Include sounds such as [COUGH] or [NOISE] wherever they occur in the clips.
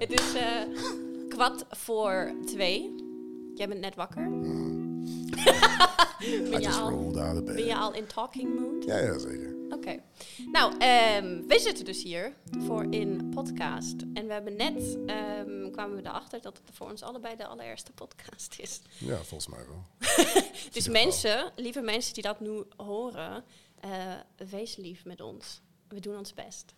Het is eh kwart voor twee. Jij bent net wakker. I ben, je al, ben je al in talking mood? Ja, ja, zeker. Oké. Nou, ehm we zitten dus hier voor in podcast. En we hebben net, ehm, kwamen we erachter dat het voor ons allebei de allereerste podcast is. Ja, volgens mij wel. [LAUGHS] Dus mensen, lieve mensen die dat nu horen, eh, wees lief met ons. We doen ons best.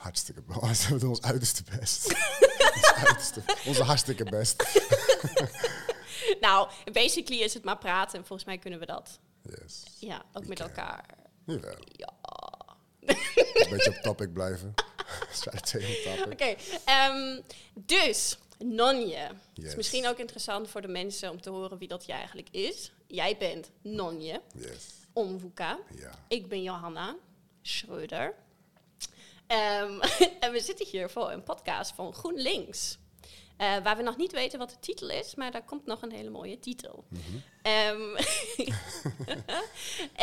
Hartstikke best. We doen ons uiterste best. [LAUGHS] ons uiterste, onze hartstikke best. [LAUGHS] Nou, basically is het maar praten en volgens mij kunnen we dat. Yes. Ja, ook We met can. elkaar. Jawel. Ja. Een beetje op topic blijven. [LAUGHS] Oké, ehm, dus Nonje. Het is misschien ook interessant voor de mensen om te horen wie dat jij eigenlijk is. Jij bent Nonje Yes. Omwoeka. Ja. Ik ben Johanna Schreuder. Ehm, [LAUGHS] en we zitten hier voor een podcast van GroenLinks. Eh, waar we nog niet weten wat de titel is, maar daar komt nog een hele mooie titel. Ehm, [LAUGHS]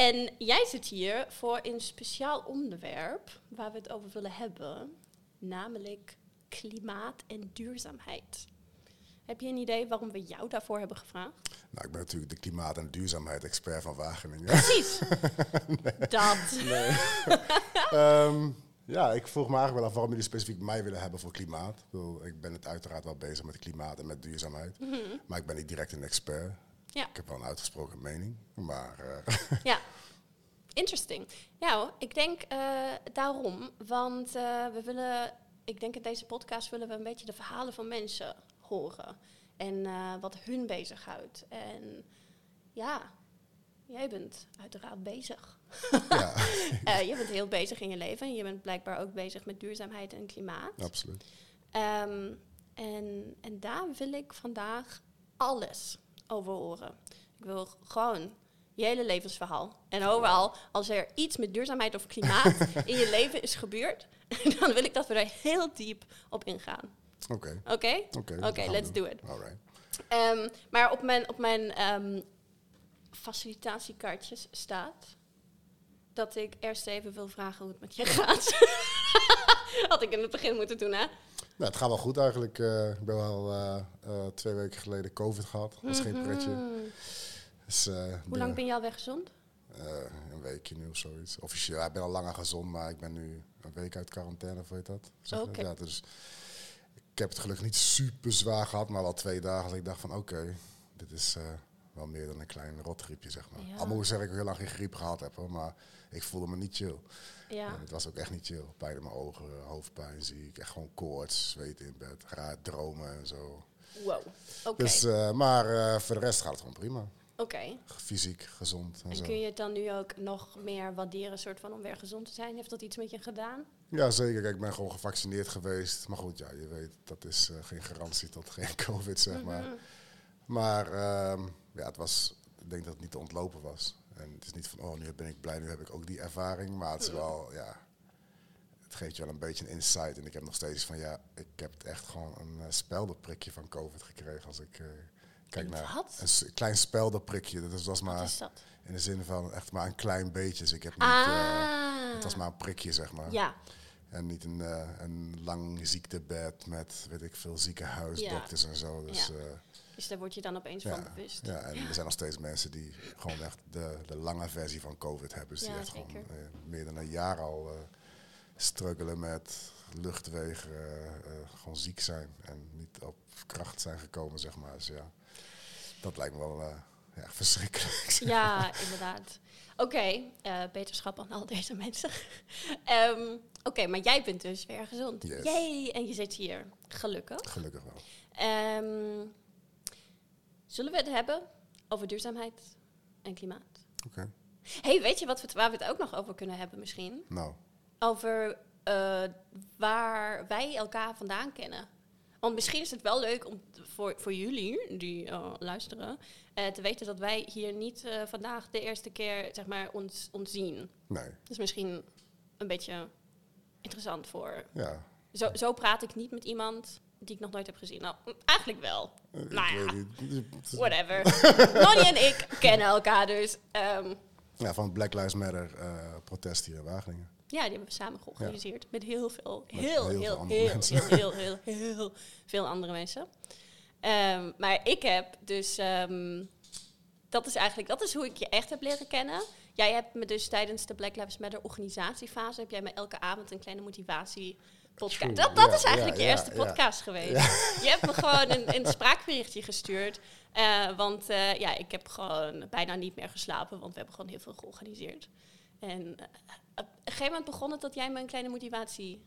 en jij zit hier voor een speciaal onderwerp waar we het over willen hebben, namelijk klimaat en duurzaamheid. Heb je een idee waarom we jou daarvoor hebben gevraagd? Nou, ik ben natuurlijk de klimaat- en duurzaamheid-expert van Wageningen. Precies. [LAUGHS] Dat. Ehm, ja, ik vroeg me eigenlijk wel af waarom jullie specifiek mij willen hebben voor klimaat. Ik, bedoel, ik ben het uiteraard wel bezig met klimaat en met duurzaamheid. Maar ik ben niet direct een expert. Ja. Ik heb wel een uitgesproken mening. Maar eh, Ja, [LAUGHS] interesting. Ja, ik denk eh, daarom, want eh, we willen, ik denk in deze podcast willen we een beetje de verhalen van mensen horen en wat hun bezighoudt. En ja, jij bent uiteraard bezig. [LAUGHS] ja, [LAUGHS] Eh, je bent heel bezig in je leven en je bent blijkbaar ook bezig met duurzaamheid en klimaat. absoluut. Ehm, en, en daar wil ik vandaag alles over horen. Ik wil gewoon je hele levensverhaal. En overal, als er iets met duurzaamheid of klimaat [LAUGHS] in je leven is gebeurd, dan wil ik dat we daar heel diep op ingaan. Oké. Oké? Oké, let's do it. Alright. Ehm, maar op mijn, op mijn ehm, facilitatiekaartjes staat dat ik eerst even wil vragen hoe het met je [LAUGHS] gaat. [LAUGHS] Had ik in het begin moeten doen, hè? Nou, het gaat wel goed eigenlijk. Eh, ik ben wel eh, eh, twee weken geleden COVID gehad. Dat is geen pretje. Mhm. Dus, eh, Hoe lang ben je al weer gezond? Een weekje nu of zoiets. Officieel, ja, ik ben al langer gezond, maar ik ben nu een week uit quarantaine, of weet dat? Zeg. Ja, dus ik heb het gelukkig niet super zwaar gehad, maar wel twee dagen dat ik dacht van oké, dit is wel meer dan een klein rotgriepje, zeg maar. Ja. Al moet ik zeggen dat ik heel lang geen griep gehad heb, hoor, maar ik voelde me niet chill. Ja. En het was ook echt niet chill. Pijn in mijn ogen, hoofdpijn, ziek, echt gewoon koorts, zweten in bed, raar dromen en zo. Wow. Oké. Dus, eh, maar eh, voor de rest gaat het gewoon prima. Oké. Fysiek, gezond en, En zo. kun je het dan nu ook nog meer waarderen, soort van om weer gezond te zijn? Heeft dat iets met je gedaan? Ja, zeker. Kijk, ik ben gewoon gevaccineerd geweest. Maar goed, ja, je weet, dat is eh, geen garantie tot geen [LAUGHS] COVID, zeg maar. Mhm. Maar ehm, ja, het was, ik denk dat het niet te ontlopen was. En het is niet van, oh, nu ben ik blij, nu heb ik ook die ervaring. Maar het is wel, ja, het geeft je wel een beetje een insight. En ik heb nog steeds van, ja, ik heb het echt gewoon een uh, speldenprikje van COVID gekregen. Als ik eh, kijk naar een klein speldenprikje. Dat was maar is dat? in de zin van echt maar een klein beetje. Dus ik heb niet, eh, Ah. het was maar een prikje, zeg maar. Ja. En niet een, een lang ziektebed met, weet ik veel, ziekenhuisdokters en zo. Dus Ja. Dus daar word je dan opeens ja, van bewust. ja, en er zijn nog steeds [LAUGHS] mensen die gewoon echt de, de lange versie van COVID hebben. Dus die Ja, echt gewoon eh, meer dan een jaar al eh struggelen met luchtwegen, eh, gewoon ziek zijn. En niet op kracht zijn gekomen, zeg maar. Dus ja, dat lijkt me wel ja, [LAUGHS] verschrikkelijk. Ja, inderdaad. Oké, beterschap aan al deze mensen. [LAUGHS] Ehm, Oké, maar jij bent dus weer gezond. Yes. Yay, en je zit hier. Gelukkig. Gelukkig wel. Ehm, zullen we het hebben over duurzaamheid en klimaat? Oké. hey, weet je wat we, waar we het ook nog over kunnen hebben misschien? Nou, Over eh, waar wij elkaar vandaan kennen. Want misschien is het wel leuk om voor, voor jullie die eh, luisteren eh, te weten dat wij hier niet vandaag de eerste keer zeg maar, ons, ons zien. nee. Dat is misschien een beetje interessant voor. Ja. Zo, zo praat ik niet met iemand die ik nog nooit heb gezien. Nou, eigenlijk wel. Ik Nou ja. Whatever. [LAUGHS] Lonnie en ik kennen elkaar dus. ehm, Ja, van het Black Lives Matter eh, protest hier in Wageningen. Ja, die hebben we samen georganiseerd. Met heel veel, Met heel, heel heel, veel heel, andere heel, mensen. heel, heel, heel, veel andere mensen. Ehm, maar ik heb dus... ehm, dat is eigenlijk dat is hoe ik je echt heb leren kennen. Jij hebt me dus tijdens de Black Lives Matter organisatiefase... heb jij me elke avond een kleine motivatie podcast. Dat, dat Ja, is eigenlijk ja, je eerste ja. podcast geweest. Je hebt me gewoon een, een spraakberichtje gestuurd. eh, want eh, ja, ik heb gewoon bijna niet meer geslapen, want we hebben gewoon heel veel georganiseerd. En eh, op een gegeven moment begon het dat jij me een kleine motivatie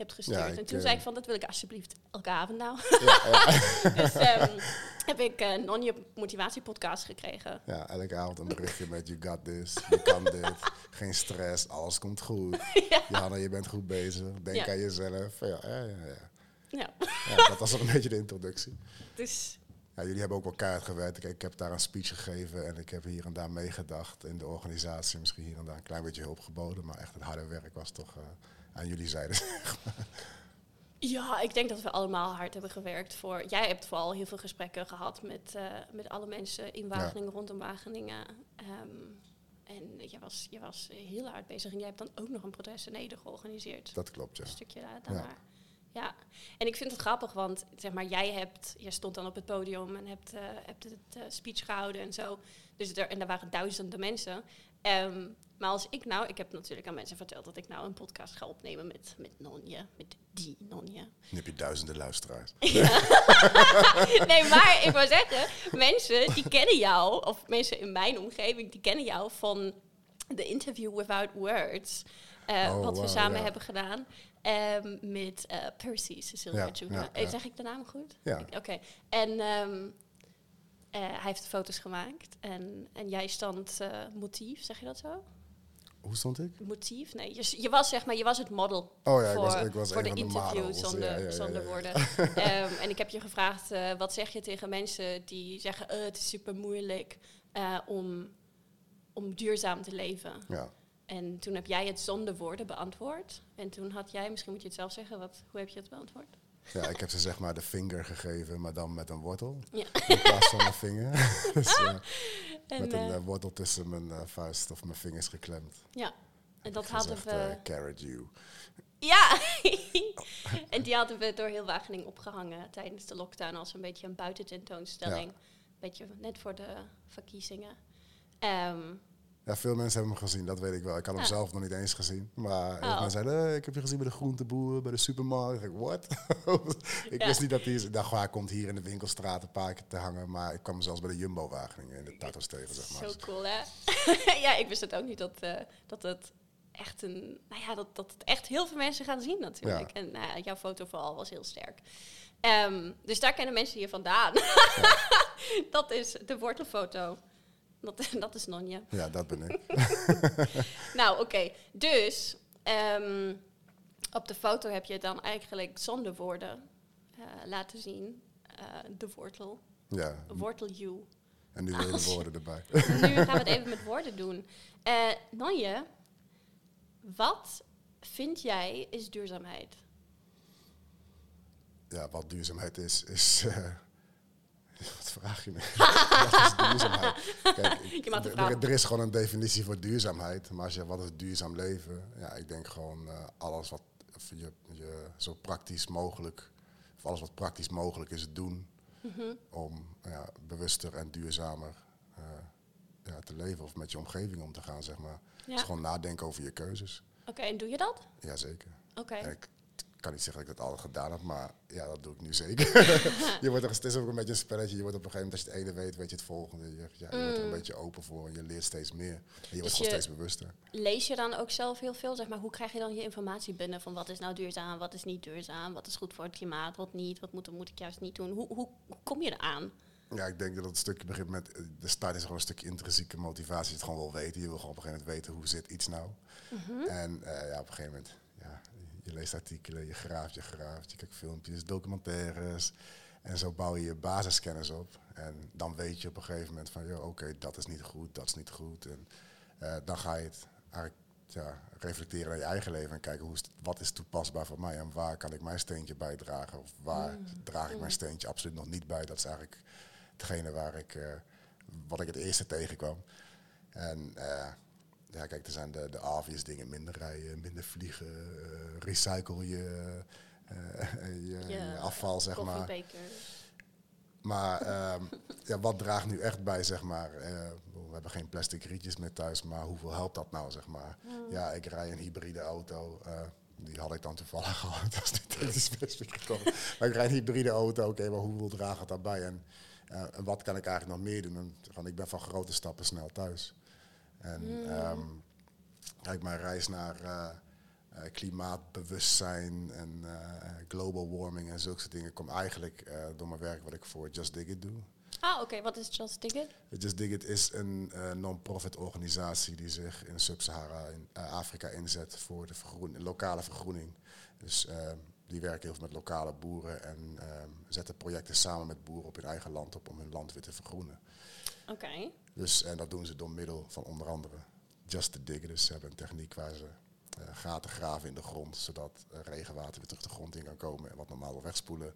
hebt gestuurd. Ja, ik, en toen eh, zei ik van, dat wil ik alsjeblieft elke avond nou. Ja, ja, [LAUGHS] dus [LAUGHS] ehm, heb ik een non-je motivatiepodcast gekregen. ja, elke avond een berichtje met you got this, je kan dit, geen stress, alles komt goed. [LAUGHS] Johanna, je bent goed bezig, denk Ja. aan jezelf. Ja, ja, ja, ja. Ja, Ja, dat was een beetje de introductie. dus Ja, jullie hebben ook wel keihard gewerkt. Ik, ik heb daar een speech gegeven en ik heb hier en daar meegedacht in de organisatie. Misschien hier en daar een klein beetje hulp geboden, maar echt het harde werk was toch eh, aan jullie zijde. [LAUGHS] Ja, ik denk dat we allemaal hard hebben gewerkt voor. Jij hebt vooral heel veel gesprekken gehad met, eh, met alle mensen in Wageningen, rondom Wageningen. Ehm, en jij was, jij was heel hard bezig. En jij hebt dan ook nog een protest in Ede georganiseerd. dat klopt, ja. Een stukje daar, daarna. Ja. en ik vind het grappig, want zeg maar, jij hebt, jij stond dan op het podium en hebt, eh, hebt het eh, speech gehouden en zo. Dus er, en er waren duizenden mensen. Ehm, maar als ik nou, ik heb natuurlijk aan mensen verteld dat ik nou een podcast ga opnemen met, met Nonje, met die Nonje. Nu heb je duizenden luisteraars. [LAUGHS] [LAUGHS] nee, maar ik wil zeggen, mensen die kennen jou, of mensen in mijn omgeving, die kennen jou van de Interview Without Words. eh, Oh, wat we samen ja. hebben gedaan. ehm, met eh, Percy, Cecilia Ja, Juna. ja, Eh, ja. Zeg ik de naam goed? Ja. Oké. En ehm, eh, hij heeft foto's gemaakt. En, en jij stond eh, motief, zeg je dat zo? Hoe stond ik? Motief? Nee, je, je was zeg maar, je was het model Oh ja, ik voor, was, ik was voor de de interview zonder, Ja, ja, ja, zonder ja. woorden. [LAUGHS] Ehm, en ik heb je gevraagd, eh, wat zeg je tegen mensen die zeggen, het is super moeilijk om, om duurzaam te leven. Ja. En toen heb jij het zonder woorden beantwoord. En toen had jij, misschien moet je het zelf zeggen, wat, hoe heb je het beantwoord? Ja, ik heb ze zeg maar de vinger gegeven, maar dan met een wortel. Ja. In plaats van mijn vinger. [LAUGHS] [LAUGHS] dus, En, met een eh, eh, wortel tussen mijn eh, vuist of mijn vingers geklemd. ja, en dat hadden we... carrot you. Ja! [LAUGHS] en die hadden we door heel Wageningen opgehangen tijdens de lockdown als een beetje een buitententoonstelling. Beetje net voor de verkiezingen. Ehm, Ja, veel mensen hebben hem gezien, dat weet ik wel. Ik had hem Ah. zelf nog niet eens gezien. Maar Oh. mensen zeiden, eh, ik heb je gezien bij de groenteboer, bij de supermarkt. Ik [LAUGHS] ik Ja. wist niet dat hij... Ik dacht, hij komt hier in de winkelstraat een paar keer te hangen. Maar ik kwam hem zelfs bij de Jumbo Wageningen in de Tatos tegen, zeg maar. Zo cool, hè? [LAUGHS] ja, ik wist het ook niet dat, eh, dat het echt een... Nou ja, dat, dat het echt heel veel mensen gaan zien natuurlijk. Ja. En nou jouw foto vooral was heel sterk. Ehm, dus daar kennen mensen je vandaan. [LAUGHS] dat is de wortelfoto. Dat, [LAUGHS] dat is Nonje. Ja, dat ben ik. [LAUGHS] Nou, oké. Dus ehm, op de foto heb je dan eigenlijk zonder woorden eh, laten zien. Eh, de wortel. Ja, Wortel you. en nu Als de woorden erbij. [LAUGHS] nu gaan we het even met woorden doen. Eh Nanje, wat vind jij is duurzaamheid? Ja, wat duurzaamheid is, is... [LAUGHS] wat vraag je me? [LAUGHS] wat is duurzaamheid? [LAUGHS] Kijk, ik- Je mag de er- vraag- er, er is gewoon een definitie voor duurzaamheid. Maar als je, wat is duurzaam leven? Ja, ik denk gewoon eh, alles wat je, je zo praktisch mogelijk... Of alles wat praktisch mogelijk is doen Mhm. om ja, bewuster en duurzamer eh, ja, te leven. Of met je omgeving om te gaan, zeg maar. Ja. Dus gewoon nadenken over je keuzes. Oké, en doe je dat? Jazeker. Oké. Kan niet zeggen dat ik dat altijd gedaan heb, maar ja, dat doe ik nu zeker. [LAUGHS] [LAUGHS] je wordt er, het is ook een beetje een spelletje. Je wordt op een gegeven moment, als je het ene weet, weet je het volgende. Je, ja, je wordt er een beetje open voor en je leert steeds meer. En je wordt Dus gewoon steeds bewuster. Lees je dan ook zelf heel veel? Zeg maar, hoe krijg je dan je informatie binnen van wat is nou duurzaam, wat is niet duurzaam, wat is goed voor het klimaat, wat niet, wat moet, moet ik juist niet doen? Hoe, hoe, hoe kom je eraan? Ja, ik denk dat het stukje begint met, eh, de start is gewoon een stukje intrinsieke motivatie. Je het gewoon wil weten. Je wil gewoon op een gegeven moment weten hoe zit iets nou. En eh, ja, op een gegeven moment, je leest artikelen, je graaft, je graaft, je kijkt filmpjes, documentaires. En zo bouw je je basiskennis op. En dan weet je op een gegeven moment van, joh, oké, dat is niet goed, dat is niet goed. En eh, dan ga je het eigenlijk ja, reflecteren naar je eigen leven en kijken hoe is wat is toepasbaar voor mij en waar kan ik mijn steentje bijdragen of waar draag ik mijn steentje absoluut nog niet bij. Dat is eigenlijk hetgene waar ik, eh, wat ik het eerste tegenkwam. En eh, ja, kijk, er zijn de, de obvious dingen. Minder rijden, minder vliegen, eh, recycle je, eh, [LAUGHS] je, je afval, zeg maar. Maar [LAUGHS] ehm, ja, wat draagt nu echt bij, zeg maar? Eh, we hebben geen plastic rietjes meer thuis, maar hoeveel helpt dat nou, zeg maar? Ja, ik rij een hybride auto. eh, die had ik dan toevallig [LAUGHS] gehad. Dat is echt specifiek gekomen. Maar ik rijd een hybride auto. Oké, maar hoeveel draagt het daarbij? En, eh, en wat kan ik eigenlijk nog meer doen? En, gewoon, ik ben van grote stappen snel thuis. En ehm, kijk, mijn reis naar eh, eh, klimaatbewustzijn en eh, global warming en zulke dingen komt eigenlijk door mijn werk wat ik voor Just Dig It doe. Ah, oké. Wat is Just Dig It? Just Dig It is een non-profit organisatie die zich in Sub-Sahara in Afrika inzet voor de vergroen- lokale vergroening. Dus eh, die werken heel veel met lokale boeren en eh, zetten projecten samen met boeren op hun eigen land op om hun land weer te vergroenen. Oké. Dus en dat doen ze door middel van onder andere Just to Dig. Dus ze hebben een techniek waar ze eh, gaten graven in de grond, zodat regenwater weer terug de grond in kan komen en wat normaal wil wegspoelen.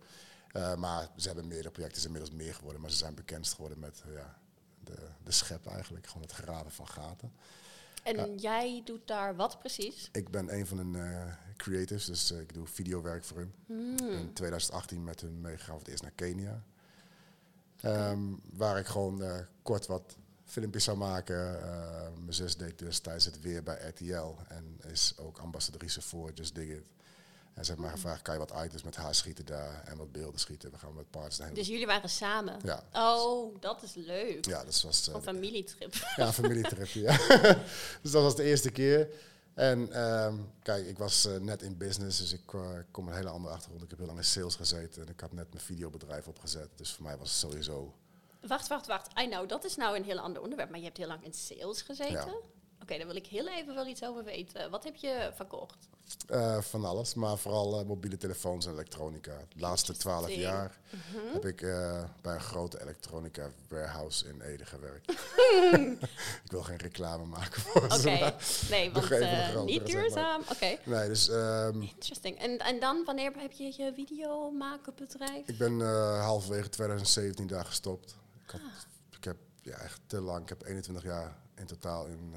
Eh, maar ze hebben meerdere projecten, is inmiddels meer geworden, maar ze zijn bekend geworden met eh, ja, de, de schep eigenlijk, gewoon het graven van gaten. En jij doet daar wat precies? Ik ben een van hun creatives, dus ik doe videowerk voor hun. Ben in 2018 met hun meegegaan voor het eerst naar Kenia. Ehm, waar ik gewoon eh, kort wat filmpjes zou maken. Eh, mijn zus deed dus tijdens het weer bij RTL en is ook ambassadrice voor Just Dig It. En ze heeft mij gevraagd, kan je wat items met haar schieten daar en wat beelden schieten? We gaan met partners daarheen. Dus jullie waren samen? Ja. Oh, dat is leuk. Ja, dat was eh, Een familietrip. ja, een familietripje. Ja. [LAUGHS] dus dat was de eerste keer. En ehm, kijk, ik was eh, net in business, dus ik eh, kom een hele andere achtergrond. Ik heb heel lang in sales gezeten en ik had net mijn videobedrijf opgezet. Dus voor mij was het sowieso. Wacht, wacht, wacht. I know, dat is nou een heel ander onderwerp. Maar je hebt heel lang in sales gezeten? Ja. Oké, daar wil ik heel even wel iets over weten. Wat heb je verkocht? eh, van alles, maar vooral eh, mobiele telefoons en elektronica. De laatste twaalf jaar heb ik eh, bij een grote elektronica warehouse in Ede gewerkt. [LAUGHS] [LAUGHS] ik wil geen reclame maken voor Oké, nee, want niet duurzaam. Oké, Nee, dus ehm, interesting. En, en dan, wanneer heb je je videomakenbedrijf? Ik ben halverwege 2017 daar gestopt. Ik, had, Ah. ik heb ja, echt te lang, ik heb 21 jaar in totaal in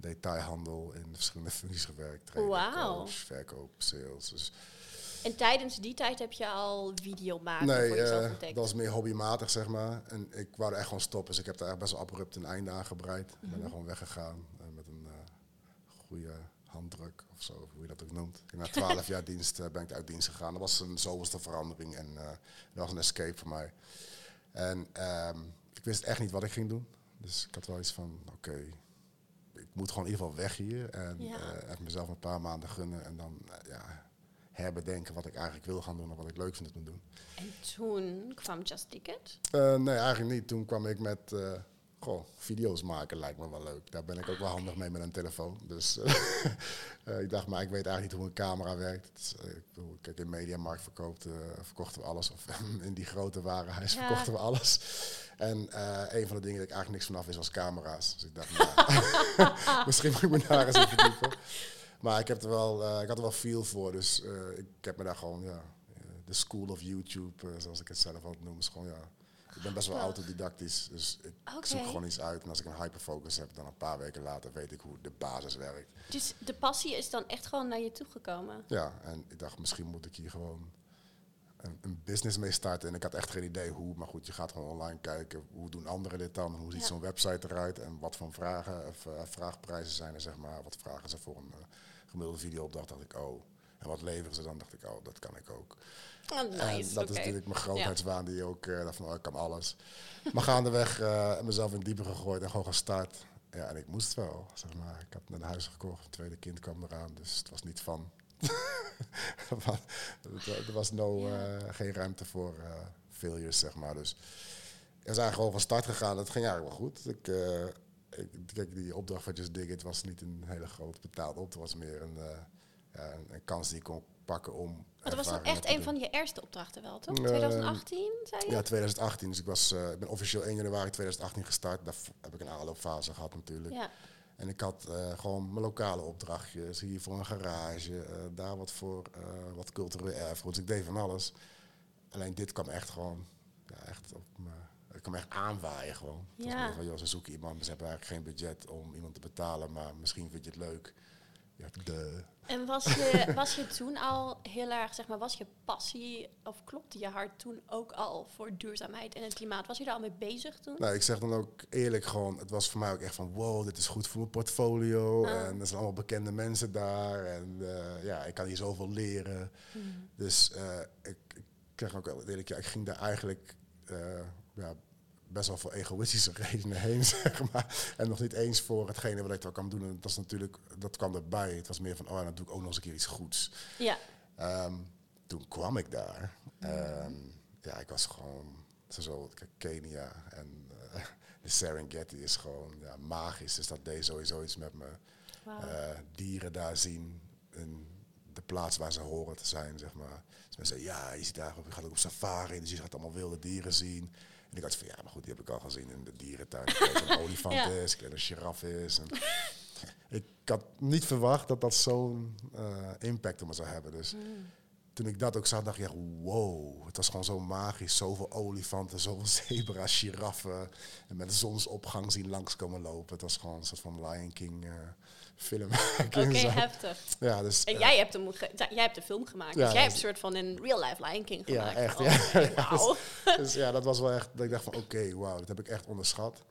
detailhandel, in verschillende functies gewerkt. Wauw. coach, verkoop, sales. Dus, En tijdens die tijd heb je al videomaken nee, voor jezelf eh, ontdekt? dat was meer hobbymatig, zeg maar. En ik wou er echt gewoon stoppen. Dus ik heb daar echt best wel abrupt een einde aan gebreid. Ik ben Mhm. daar gewoon weggegaan eh, met een eh, goede handdruk of zo, hoe je dat ook noemt. Na 12 [LAUGHS] jaar dienst ben ik uit dienst gegaan. Dat was een zoveelste verandering en dat was een escape voor mij. En ehm, ik wist echt niet wat ik ging doen. Dus ik had wel iets van, oké, moet gewoon in ieder geval weg hier. En Ja. eh, even mezelf een paar maanden gunnen en dan eh, ja, herbedenken wat ik eigenlijk wil gaan doen en wat ik leuk vind te doen. En toen kwam Just Ticket. Eh, nee, eigenlijk niet. Toen kwam ik met, goh, video's maken lijkt me wel leuk. Daar ben ik ook wel handig mee met een telefoon. Dus [LAUGHS] eh, ik dacht, maar ik weet eigenlijk niet hoe een camera werkt. Is, eh, ik bedoel, kijk, in Mediamarkt verkoopt, eh, verkochten we alles. Of [LAUGHS] in die grote warenhuis Ja. verkochten we alles. En een van de dingen dat ik eigenlijk niks vanaf is, was camera's. Dus ik dacht, [LAUGHS] nou, misschien moet ik me daar eens in verdiepen. Maar ik heb er wel, ik had er wel feel voor. Dus ik heb me daar gewoon, ja, de school of YouTube, zoals ik het zelf altijd noem, is gewoon, ja, ik ben best wel autodidactisch. Dus ik zoek gewoon iets uit. En als ik een hyperfocus heb, dan een paar weken later weet ik hoe de basis werkt. Dus de passie is dan echt gewoon naar je toegekomen. Ja, en ik dacht, misschien moet ik hier gewoon een, een business mee starten. En ik had echt geen idee hoe. Maar goed, je gaat gewoon online kijken. Hoe doen anderen dit dan? Hoe ziet Ja. zo'n website eruit? En wat voor vragen of eh, vraagprijzen zijn er, zeg maar. Wat vragen ze voor een eh, gemiddelde videoopdracht? Dacht ik, oh. En wat leveren ze dan? Dacht ik, oh, dat kan ik ook. Oh, En dat is natuurlijk mijn grootheidswaan die ook uh, dacht van, oh, ik kan alles. maar gaandeweg uh, mezelf in het diepe gegooid en gewoon gestart. Ja, en ik moest wel, zeg maar. Ik had net een huis gekocht, tweede kind kwam eraan, dus het was niet van. [LAUGHS] er was no, uh, geen ruimte voor uh, failures, zeg maar. Dus we zijn gewoon van start gegaan. Het ging eigenlijk wel goed. Ik, uh, ik, kijk, die opdracht van Just Dig It was niet een hele groot betaald op. Het was meer een, ja, een, een kans die ik kon pakken om. Dat was dan echt een van je eerste opdrachten wel, toch? Uh, 2018, zei je? Ja, 2018. Dus ik, was, uh, ik ben officieel 1 januari 2018 gestart. Daar heb ik een aanloopfase gehad natuurlijk. Ja. En ik had uh, gewoon mijn lokale opdrachtjes. Hier voor een garage, uh, daar wat voor wat cultureel erfgoed. Dus ik deed van alles. Alleen dit kwam echt gewoon ja, echt op me ik kwam echt aanwaaien gewoon. Ja. van, joh, ze zoeken iemand, ze hebben eigenlijk geen budget om iemand te betalen, maar misschien vind je het leuk. Ja, de. En was je, [LAUGHS] was je toen al heel erg, zeg maar, was je passie of klopte je hart toen ook al voor duurzaamheid en het klimaat? Was je daar al mee bezig toen? Nou, ik zeg dan ook eerlijk gewoon, het was voor mij ook echt van, wow, dit is goed voor mijn portfolio. Ah. En er zijn allemaal bekende mensen daar. En eh, ja, ik kan hier zoveel leren. Hmm. Dus eh, ik, ik zeg ook wel eerlijk, ja, ik ging daar eigenlijk eh, ja, best wel voor egoïstische [LAUGHS] redenen heen, zeg maar. En nog niet eens voor hetgene wat ik daar kan doen. En dat is natuurlijk, dat kwam erbij. Het was meer van, oh, dan doe ik ook nog eens een keer iets goeds. Ja. Ehm, toen kwam ik daar. Ehm, ja, ik was gewoon zo, Kenia en eh, [LAUGHS] de Serengeti is gewoon ja, magisch. Dus dat deed sowieso iets met me. Eh, dieren daar zien in de plaats waar ze horen te zijn, zeg maar. Dus mensen zeggen, ja, je, ziet daar, je gaat ook op safari, dus je gaat allemaal wilde dieren zien. En ik had van, ja, maar goed, die heb ik al gezien in de dierentuin. Een [LAUGHS] olifant Ja. is, een giraffe is. En [LAUGHS] ik had niet verwacht dat dat zo'n eh, impact op me zou hebben. Dus toen ik dat ook zag, dacht ik, ja, wow, het was gewoon zo magisch. Zoveel olifanten, zoveel [LAUGHS] zebra's, giraffen. En met de zonsopgang zien langskomen lopen. Het was gewoon een soort van Lion King eh, film. [LAUGHS] Oké, heftig. ja, dus, En jij hebt, hem jij hebt de film gemaakt, Ja, dus jij hebt een soort van een real-life Lion King Ja, gemaakt. echt, Oh, ja. [LAUGHS] Wauw. dus ja, dat was wel echt, dat ik dacht van oké, wauw, dat heb ik echt onderschat.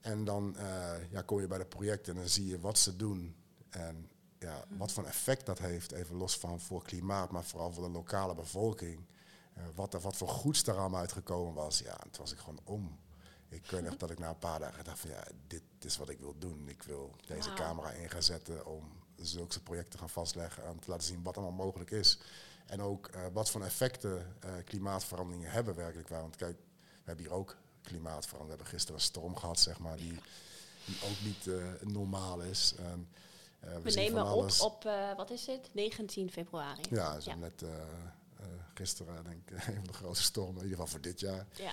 En dan eh, ja, kom je bij de projecten en dan zie je wat ze doen. En ja, wat voor effect dat heeft, even los van voor klimaat, maar vooral voor de lokale bevolking. Eh, wat, er, wat voor goeds daar allemaal uitgekomen was, ja, en toen was ik gewoon om. Ik weet nog dat ik na een paar dagen dacht van ja, dit is wat ik wil doen. Ik wil deze camera in gaan zetten om zulke projecten te gaan vastleggen en te laten zien wat allemaal mogelijk is. En ook eh, wat voor effecten eh, klimaatveranderingen hebben werkelijk waar. Want kijk, we hebben hier ook klimaatverandering. We hebben gisteren een storm gehad, zeg maar, die, die ook niet eh, normaal is. En, We nemen op op, wat is het, 19 februari. Ja, zo Ja. net gisteren, denk ik, [LAUGHS] een van de grootste stormen, in ieder geval voor dit jaar. Ja.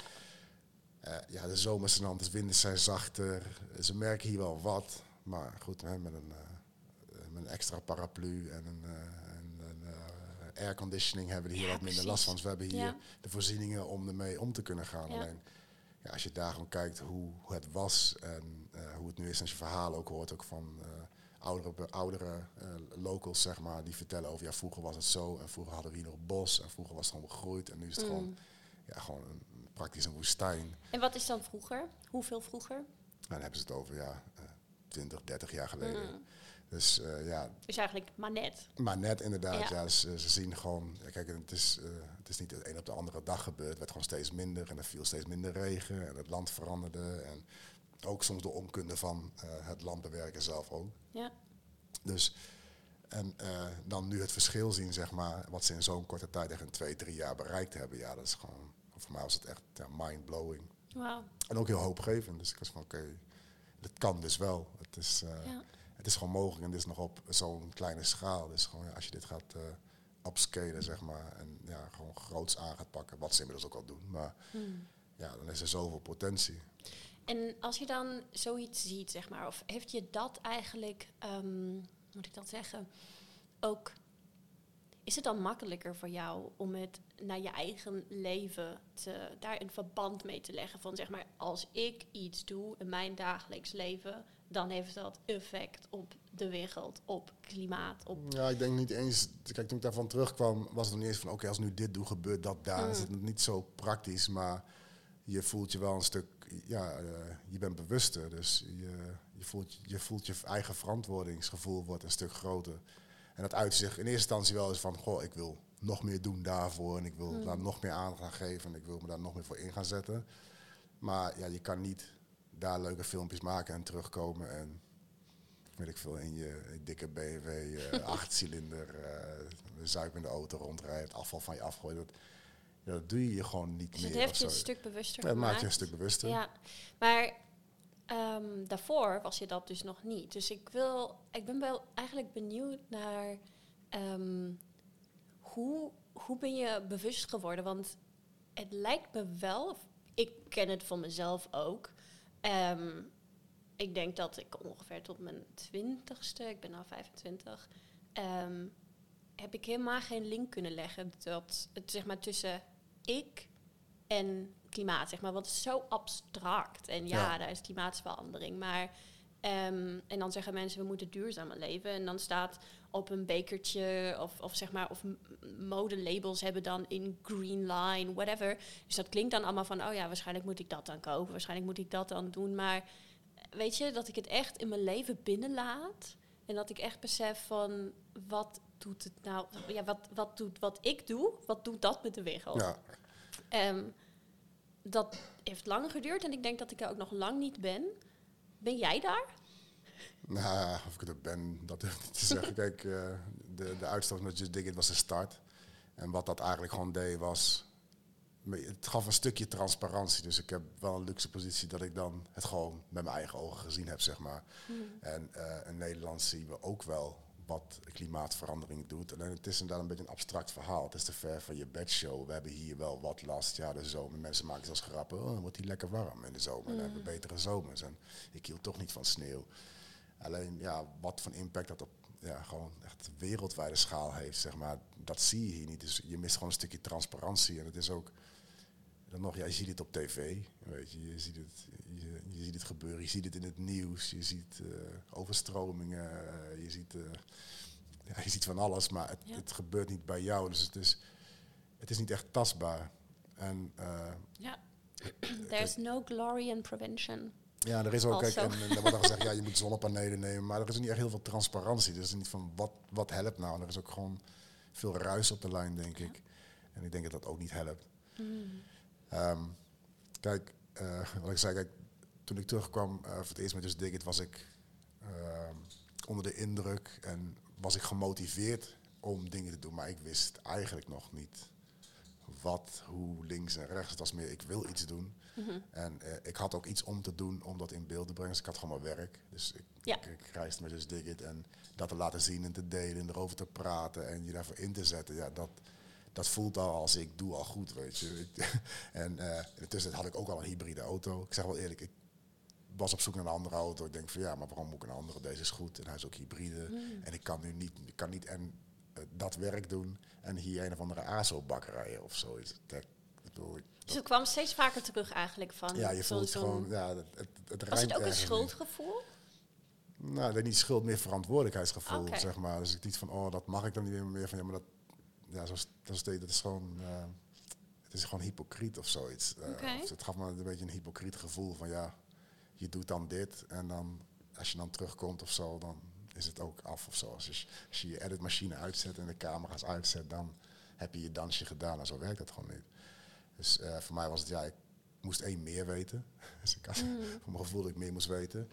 Eh, ja, de zomers zijn anders, winden zijn zachter. Ze merken hier wel wat. Maar goed, hè, met, een, eh, met een extra paraplu en een, en een eh, airconditioning hebben we hier Ja, wat minder precies. last van. Dus we hebben hier Ja. de voorzieningen om ermee om te kunnen gaan. Ja. Alleen, ja, als je daar gewoon kijkt hoe, hoe het was en hoe het nu is. En als je verhalen ook hoort ook van oudere, oudere locals, zeg maar, die vertellen over ja, vroeger was het zo. En vroeger hadden we hier nog bos en vroeger was het gewoon begroeid. En nu is het Mm. gewoon, ja, gewoon een, praktisch een woestijn. En wat is dan vroeger? Hoeveel vroeger? En dan hebben ze het over ja, eh, 20, 30 jaar geleden. Mm. Dus eh, ja, Dus eigenlijk maar net. maar net inderdaad. Ja. Ja. eh, ze zien gewoon, kijk, het is, eh, het is niet de een op de andere dag gebeurd. Het werd gewoon steeds minder en er viel steeds minder regen en het land veranderde. En ook soms door onkunde van eh, het landbewerken zelf ook. Ja. Dus en eh, dan nu het verschil zien, zeg maar, wat ze in zo'n korte tijd echt in twee, drie jaar bereikt hebben. Ja, dat is gewoon, voor mij was het echt ja, mind-blowing. Wauw. En ook heel hoopgevend. Dus ik was van, oké, dat kan dus wel. Het is, eh, Ja. het is gewoon mogelijk en dit is nog op zo'n kleine schaal. Dus gewoon, ja, als je dit gaat eh upscalen, zeg maar, en ja, gewoon groots aan gaat pakken, wat ze inmiddels ook al doen. Maar Hmm. ja, dan is er zoveel potentie. En als je dan zoiets ziet, zeg maar, of heeft je dat eigenlijk, hoe moet ik dat zeggen, ook, is het dan makkelijker voor jou om het naar je eigen leven te, daar een verband mee te leggen van, zeg maar, als ik iets doe in mijn dagelijks leven, dan heeft dat effect op de wereld, op klimaat, op... Ja, ik denk niet eens. Kijk, toen ik daarvan terugkwam, was het nog niet eens van: oké, als nu dit doe, gebeurt dat daar. Mm. Is het niet zo praktisch, maar je voelt je wel een stuk. Ja, eh, je bent bewuster. Dus je, je, voelt, je voelt je eigen verantwoordingsgevoel wordt een stuk groter. En dat uit zich in eerste instantie wel eens van: goh, ik wil nog meer doen daarvoor. En ik wil Mm. daar nog meer aandacht aan geven. En ik wil me daar nog meer voor in gaan zetten. Maar ja, je kan niet daar leuke filmpjes maken en terugkomen. En weet ik veel, in je dikke BMW, eh [LAUGHS] achtcilinder, eh zuipende auto rondrijden, het afval van je afgooien. Dat, dat doe je je gewoon niet Dus meer. het heeft je een stuk bewuster Ja, het maakt je een stuk bewuster. Ja, maar ehm, daarvoor was je dat dus nog niet. Dus ik, wil, ik ben wel eigenlijk benieuwd naar ehm, hoe, hoe ben je bewust geworden? Want het lijkt me wel, ik ken het van mezelf ook. Ehm, ik denk dat ik ongeveer tot mijn twintigste, ik ben nu 25, ehm, heb ik helemaal geen link kunnen leggen dat het zeg maar tussen ik en klimaat, zeg maar. Want het is zo abstract. En ja, Ja. daar is klimaatverandering. Maar, ehm, en dan zeggen mensen, we moeten duurzamer leven. En dan staat op een bekertje of, of zeg maar, of modelabels hebben dan in green line, whatever. Dus dat klinkt dan allemaal van, oh ja, waarschijnlijk moet ik dat dan kopen. Waarschijnlijk moet ik dat dan doen. Maar weet je, dat ik het echt in mijn leven binnenlaat. En dat ik echt besef van, wat doet het nou? Ja, wat, wat doet wat ik doe? Wat doet dat met de wereld? Ja, Ehm, dat heeft lang geduurd en ik denk dat ik er ook nog lang niet ben. Ben jij daar? Nou, of ik het ben, dat durf ik niet te zeggen. Kijk, eh, de, de uitstoot met Just Dig It was een start. En wat dat eigenlijk gewoon deed was... Het gaf een stukje transparantie. Dus ik heb wel een luxe positie dat ik dan het gewoon met mijn eigen ogen gezien heb, zeg maar. En eh, in Nederland zien we ook wel wat klimaatverandering doet. En het is inderdaad een beetje een abstract verhaal. Het is te ver van je bedshow. We hebben hier wel wat last. Ja, de zomer. Mensen maken zelfs grappen. Oh, dan wordt hier lekker warm in de zomer. Dan hebben we betere zomers. En ik hield toch niet van sneeuw. Alleen, ja, wat voor impact dat op ja, gewoon echt wereldwijde schaal heeft, zeg maar, dat zie je hier niet. Dus je mist gewoon een stukje transparantie. En het is ook, dan nog, ja, je ziet het op tv, weet je, je ziet het, je, je ziet het gebeuren, je ziet het in het nieuws, je ziet eh, overstromingen, eh, je ziet, eh, ja, je ziet van alles, maar het, Ja. het gebeurt niet bij jou. Dus het is, het is niet echt tastbaar. En Ja. There's no glory in prevention. Ja, er is ook, kijk, en, en er wordt dan gezegd, ja, je moet zonnepanelen nemen, maar er is niet echt heel veel transparantie. Dus niet van, wat, wat helpt nou? En er is ook gewoon veel ruis op de lijn, denk ik. En ik denk dat dat ook niet helpt. Ehm, kijk, eh, wat ik zei, kijk, toen ik terugkwam eh, voor het eerst met Dus Dig It, was ik ehm, onder de indruk en was ik gemotiveerd om dingen te doen. Maar ik wist eigenlijk nog niet wat, hoe, links en rechts. Het was meer, ik wil iets doen. En eh, ik had ook iets om te doen om dat in beeld te brengen. Dus ik had gewoon mijn werk. Dus ik, Ja. ik, ik reisde met Dus Dig It. En dat te laten zien en te delen en erover te praten en je daarvoor in te zetten. Ja, dat, dat voelt al als ik doe al goed, weet je. [LAUGHS] en eh intussen had ik ook al een hybride auto. Ik zeg wel eerlijk, ik was op zoek naar een andere auto. Ik denk van ja, maar waarom moet ik een andere? Deze is goed en hij is ook hybride. En ik kan nu niet, ik kan niet en dat werk doen en hier een of andere ASO-bakkerij of zoiets. Dat, ik bedoel, ik- Dus het kwam steeds vaker terug eigenlijk van... ja, je voelt gewoon, ja, het, het, het Was het ook een niet. schuldgevoel? Nou, denk niet schuld, meer verantwoordelijkheidsgevoel, zeg maar. Dus ik niet van, oh, dat mag ik dan niet meer van, ja, maar dat, ja, zo, is- dat, is, dat is gewoon, eh, het is gewoon hypocriet of zoiets. Eh, of het gaf me een beetje een hypocriet gevoel van, ja, je doet dan dit en dan, als je dan terugkomt of zo, dan is het ook af of zo. Als je, als je je editmachine uitzet en de camera's uitzet, dan heb je je dansje gedaan en zo werkt dat gewoon niet. Dus eh, voor mij was het, ja, ik moest één meer weten. [LAUGHS] dus ik had voor mijn gevoel dat ik meer moest weten.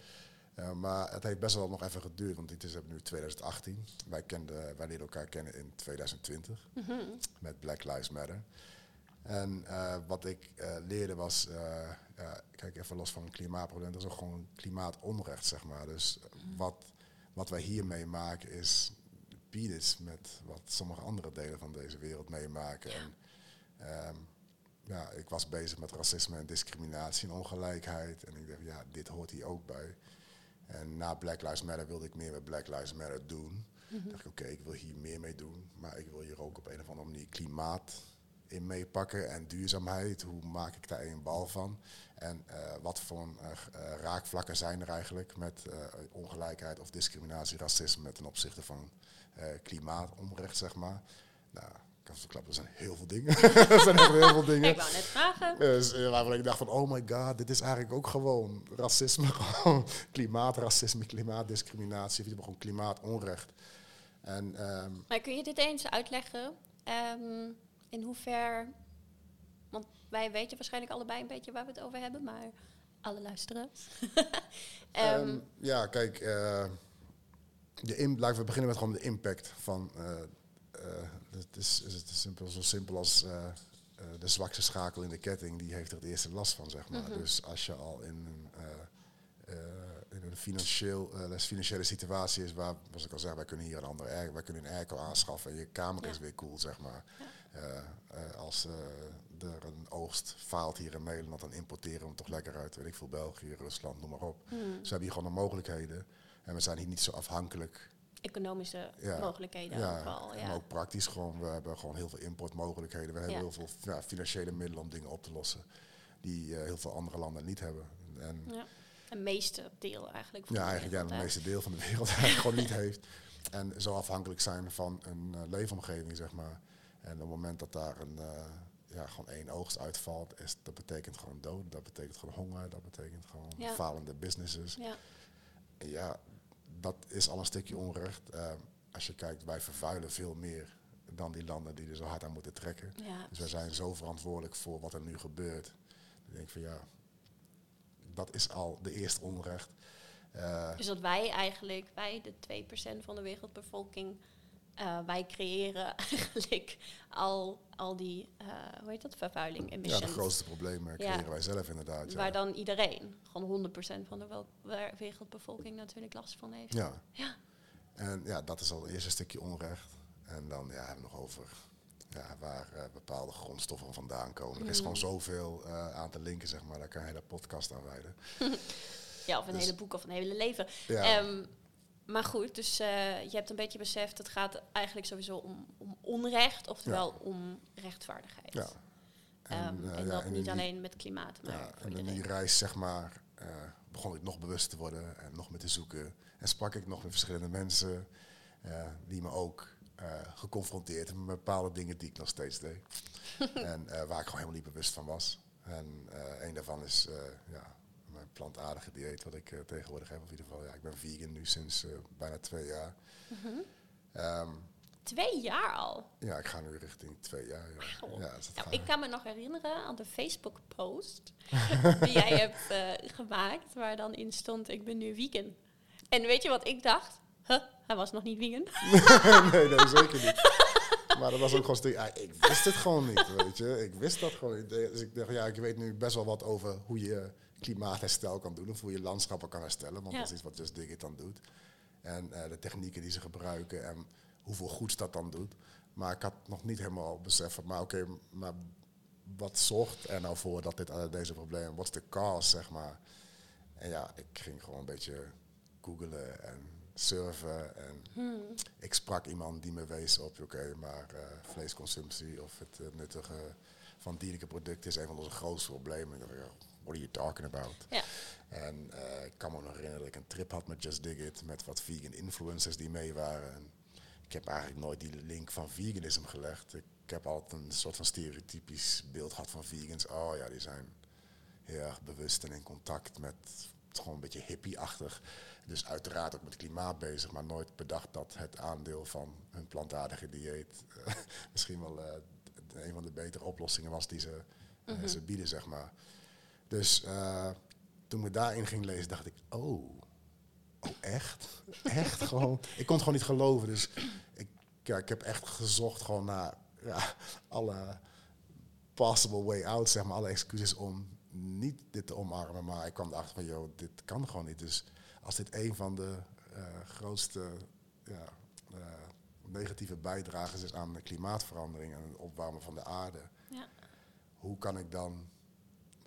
Uh, maar het heeft best wel nog even geduurd, want dit is nu 2018. Wij, kenden, wij leerden elkaar kennen in 2020 met Black Lives Matter. En uh, wat ik uh, leerde was, ja, kijk even los van klimaatprobleem, dat is ook gewoon klimaatonrecht, zeg maar. Dus wat, wat wij hier meemaken is peanuts met wat sommige andere delen van deze wereld meemaken. En, um, ja, ik was bezig met racisme en discriminatie en ongelijkheid. En ik dacht, ja, dit hoort hier ook bij. En na Black Lives Matter wilde ik meer met Black Lives Matter doen. Mm-hmm. dacht ik, oké, okay, ik wil hier meer mee doen. Maar ik wil hier ook op een of andere manier klimaat in meepakken. En duurzaamheid, hoe maak ik daar een bal van? En uh, wat voor uh, raakvlakken zijn er eigenlijk met uh, ongelijkheid of discriminatie, racisme ten opzichte van klimaatonrecht, zeg maar. Nou, ik kan verklappen, er zijn heel veel dingen. [LAUGHS] er zijn echt heel veel dingen. Ik wou net vragen. Dus waarvan ik dacht van, oh my god, dit is eigenlijk ook gewoon racisme. [LAUGHS] Gewoon klimaatracisme, klimaatdiscriminatie, of gewoon klimaatonrecht. En, um, maar kun je dit eens uitleggen? Um, in hoever... Want wij weten waarschijnlijk allebei een beetje waar we het over hebben, maar alle luisteraars. um, [LAUGHS] um, ja, kijk, uh, de in, laten we beginnen met gewoon de impact van... Uh, het is, is het simpel, zo simpel als uh, de zwakste schakel in de ketting, die heeft er het eerste last van, zeg maar. Mm-hmm. Dus als je al in een, uh, in een financieel, financiële situatie is, waar, zoals ik al zeg, wij kunnen hier een andere air, wij kunnen een airco aanschaffen en je kamer ja. is weer cool, zeg maar. Ja. Als er een oogst faalt hier in Nederland, dan importeren we hem toch lekker uit, weet ik veel, België, Rusland, noem maar op. Mm. Dus we hebben hier gewoon de mogelijkheden en we zijn hier niet zo afhankelijk economische ja. mogelijkheden ja, vooral. Ja. En ook praktisch gewoon, we hebben gewoon heel veel importmogelijkheden. We hebben Ja. heel veel ja, financiële middelen om dingen op te lossen. die eh, heel veel andere landen niet hebben. En Ja. Het meeste deel eigenlijk. van ja, de eigenlijk ja, het meeste deel van de wereld [LAUGHS] eigenlijk gewoon niet heeft. En zo afhankelijk zijn van een eh, leefomgeving, zeg maar. En op het moment dat daar een, eh, ja, gewoon één oogst uitvalt, is, dat betekent gewoon dood. Dat betekent gewoon honger. Dat betekent gewoon Ja. falende businesses. Ja. En ja, dat is al een stukje onrecht. Eh, als je kijkt, wij vervuilen veel meer dan die landen die er zo hard aan moeten trekken. Ja. Dus wij zijn zo verantwoordelijk voor wat er nu gebeurt. Dan denk ik van ja, dat is al de eerste onrecht. Eh, Dus dat wij eigenlijk, wij de 2% van de wereldbevolking, eh, wij creëren [LAUGHS] eigenlijk al, al die, eh, hoe heet dat, vervuiling, ja, emissions. de grootste problemen creëren wij zelf inderdaad. Waar Ja. dan iedereen, gewoon 100% van de wereldbevolking natuurlijk last van heeft. ja. Ja. En ja, dat is al het eerste stukje onrecht. En dan ja, hebben we nog over ja, waar eh, bepaalde grondstoffen vandaan komen. Er is Mm. gewoon zoveel eh, aan te linken, zeg maar. Daar kan je een hele podcast aan wijden. [LAUGHS] Ja, of een Dus- hele boek of een hele leven. Ja. Ehm, maar goed, dus eh, je hebt een beetje beseft, het gaat eigenlijk sowieso om, om onrecht, oftewel om rechtvaardigheid. ja. Ehm, eh, en ja, dat niet die- alleen met klimaat, maar Ja, en in die reis, zeg maar, eh, begon ik nog bewust te worden en nog meer te zoeken. En sprak ik nog met verschillende mensen eh, die me ook eh, geconfronteerd hebben met bepaalde dingen die ik nog steeds deed. [LAUGHS] en eh, waar ik gewoon helemaal niet bewust van was. En eh, een daarvan is eh, ja, plantaardige dieet, wat ik eh, tegenwoordig heb. Of in ieder geval, ja, ik ben vegan nu sinds eh, bijna twee jaar. Mhm. Ehm, Twee jaar al. ja, ik ga nu richting twee jaar. Ja. Nou, ik kan me nog herinneren aan de Facebook-post [LAUGHS] die jij hebt eh, gemaakt, waar dan in stond: Ik ben nu vegan. En weet je wat ik dacht? Huh, hij was nog niet vegan. [LAUGHS] nee, nee, zeker niet. Maar dat was ook gewoon stuk. Ja, ik wist het gewoon niet, weet je. Ik wist dat gewoon niet. Dus ik dacht, ja, ik weet nu best wel wat over hoe je klimaatherstel kan doen. Of hoe je landschappen kan herstellen. Want Ja. dat is iets wat Just Dig It dan doet. En eh, de technieken die ze gebruiken en hoeveel goeds dat dan doet. Maar ik had nog niet helemaal beseft van, maar oké, maar wat zorgt er nou voor dat dit, eh, deze problemen, wat is de cause, zeg maar. En ja, ik ging gewoon een beetje googelen en surfen en Hmm. ik sprak iemand die me wees op, oké, maar eh, vleesconsumptie of het nuttige van dierlijke producten is een van onze grootste problemen. What are you talking about? Ja. En eh, ik kan me nog herinneren dat ik een trip had met Just Dig It, met wat vegan influencers die mee waren. En ik heb eigenlijk nooit die link van veganisme gelegd. Ik heb altijd een soort van stereotypisch beeld gehad van vegans. Oh ja, die zijn heel erg bewust en in contact met het gewoon een beetje hippie-achtig. Dus uiteraard ook met klimaat bezig, maar nooit bedacht dat het aandeel van hun plantaardige dieet eh, [LAUGHS] misschien wel eh, een van de betere oplossingen was die ze, Mhm. ze bieden, zeg maar. Dus eh, toen ik daarin ging lezen, dacht ik, oh, oh echt? Echt gewoon? Ik kon het gewoon niet geloven. Dus ik, ja, ik heb echt gezocht gewoon naar ja, alle possible way out, zeg maar, alle excuses om niet dit te omarmen. Maar ik kwam erachter van, joh, dit kan gewoon niet. Dus als dit een van de eh, grootste ja, eh, negatieve bijdragers is aan de klimaatverandering en het opwarmen van de aarde, Ja. hoe kan ik dan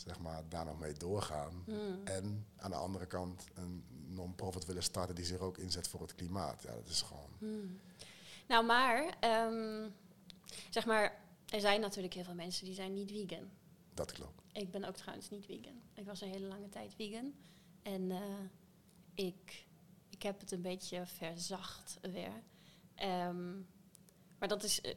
zeg maar, daar nog mee doorgaan? Hmm. En aan de andere kant een non-profit willen starten die zich ook inzet voor het klimaat. Ja, dat is gewoon. Hmm. Nou, maar, ehm, zeg maar, er zijn natuurlijk heel veel mensen die zijn niet vegan. Dat klopt. Ik ben ook trouwens niet vegan. Ik was een hele lange tijd vegan. En eh, ik, ik heb het een beetje verzacht weer. Ehm, maar dat is eh,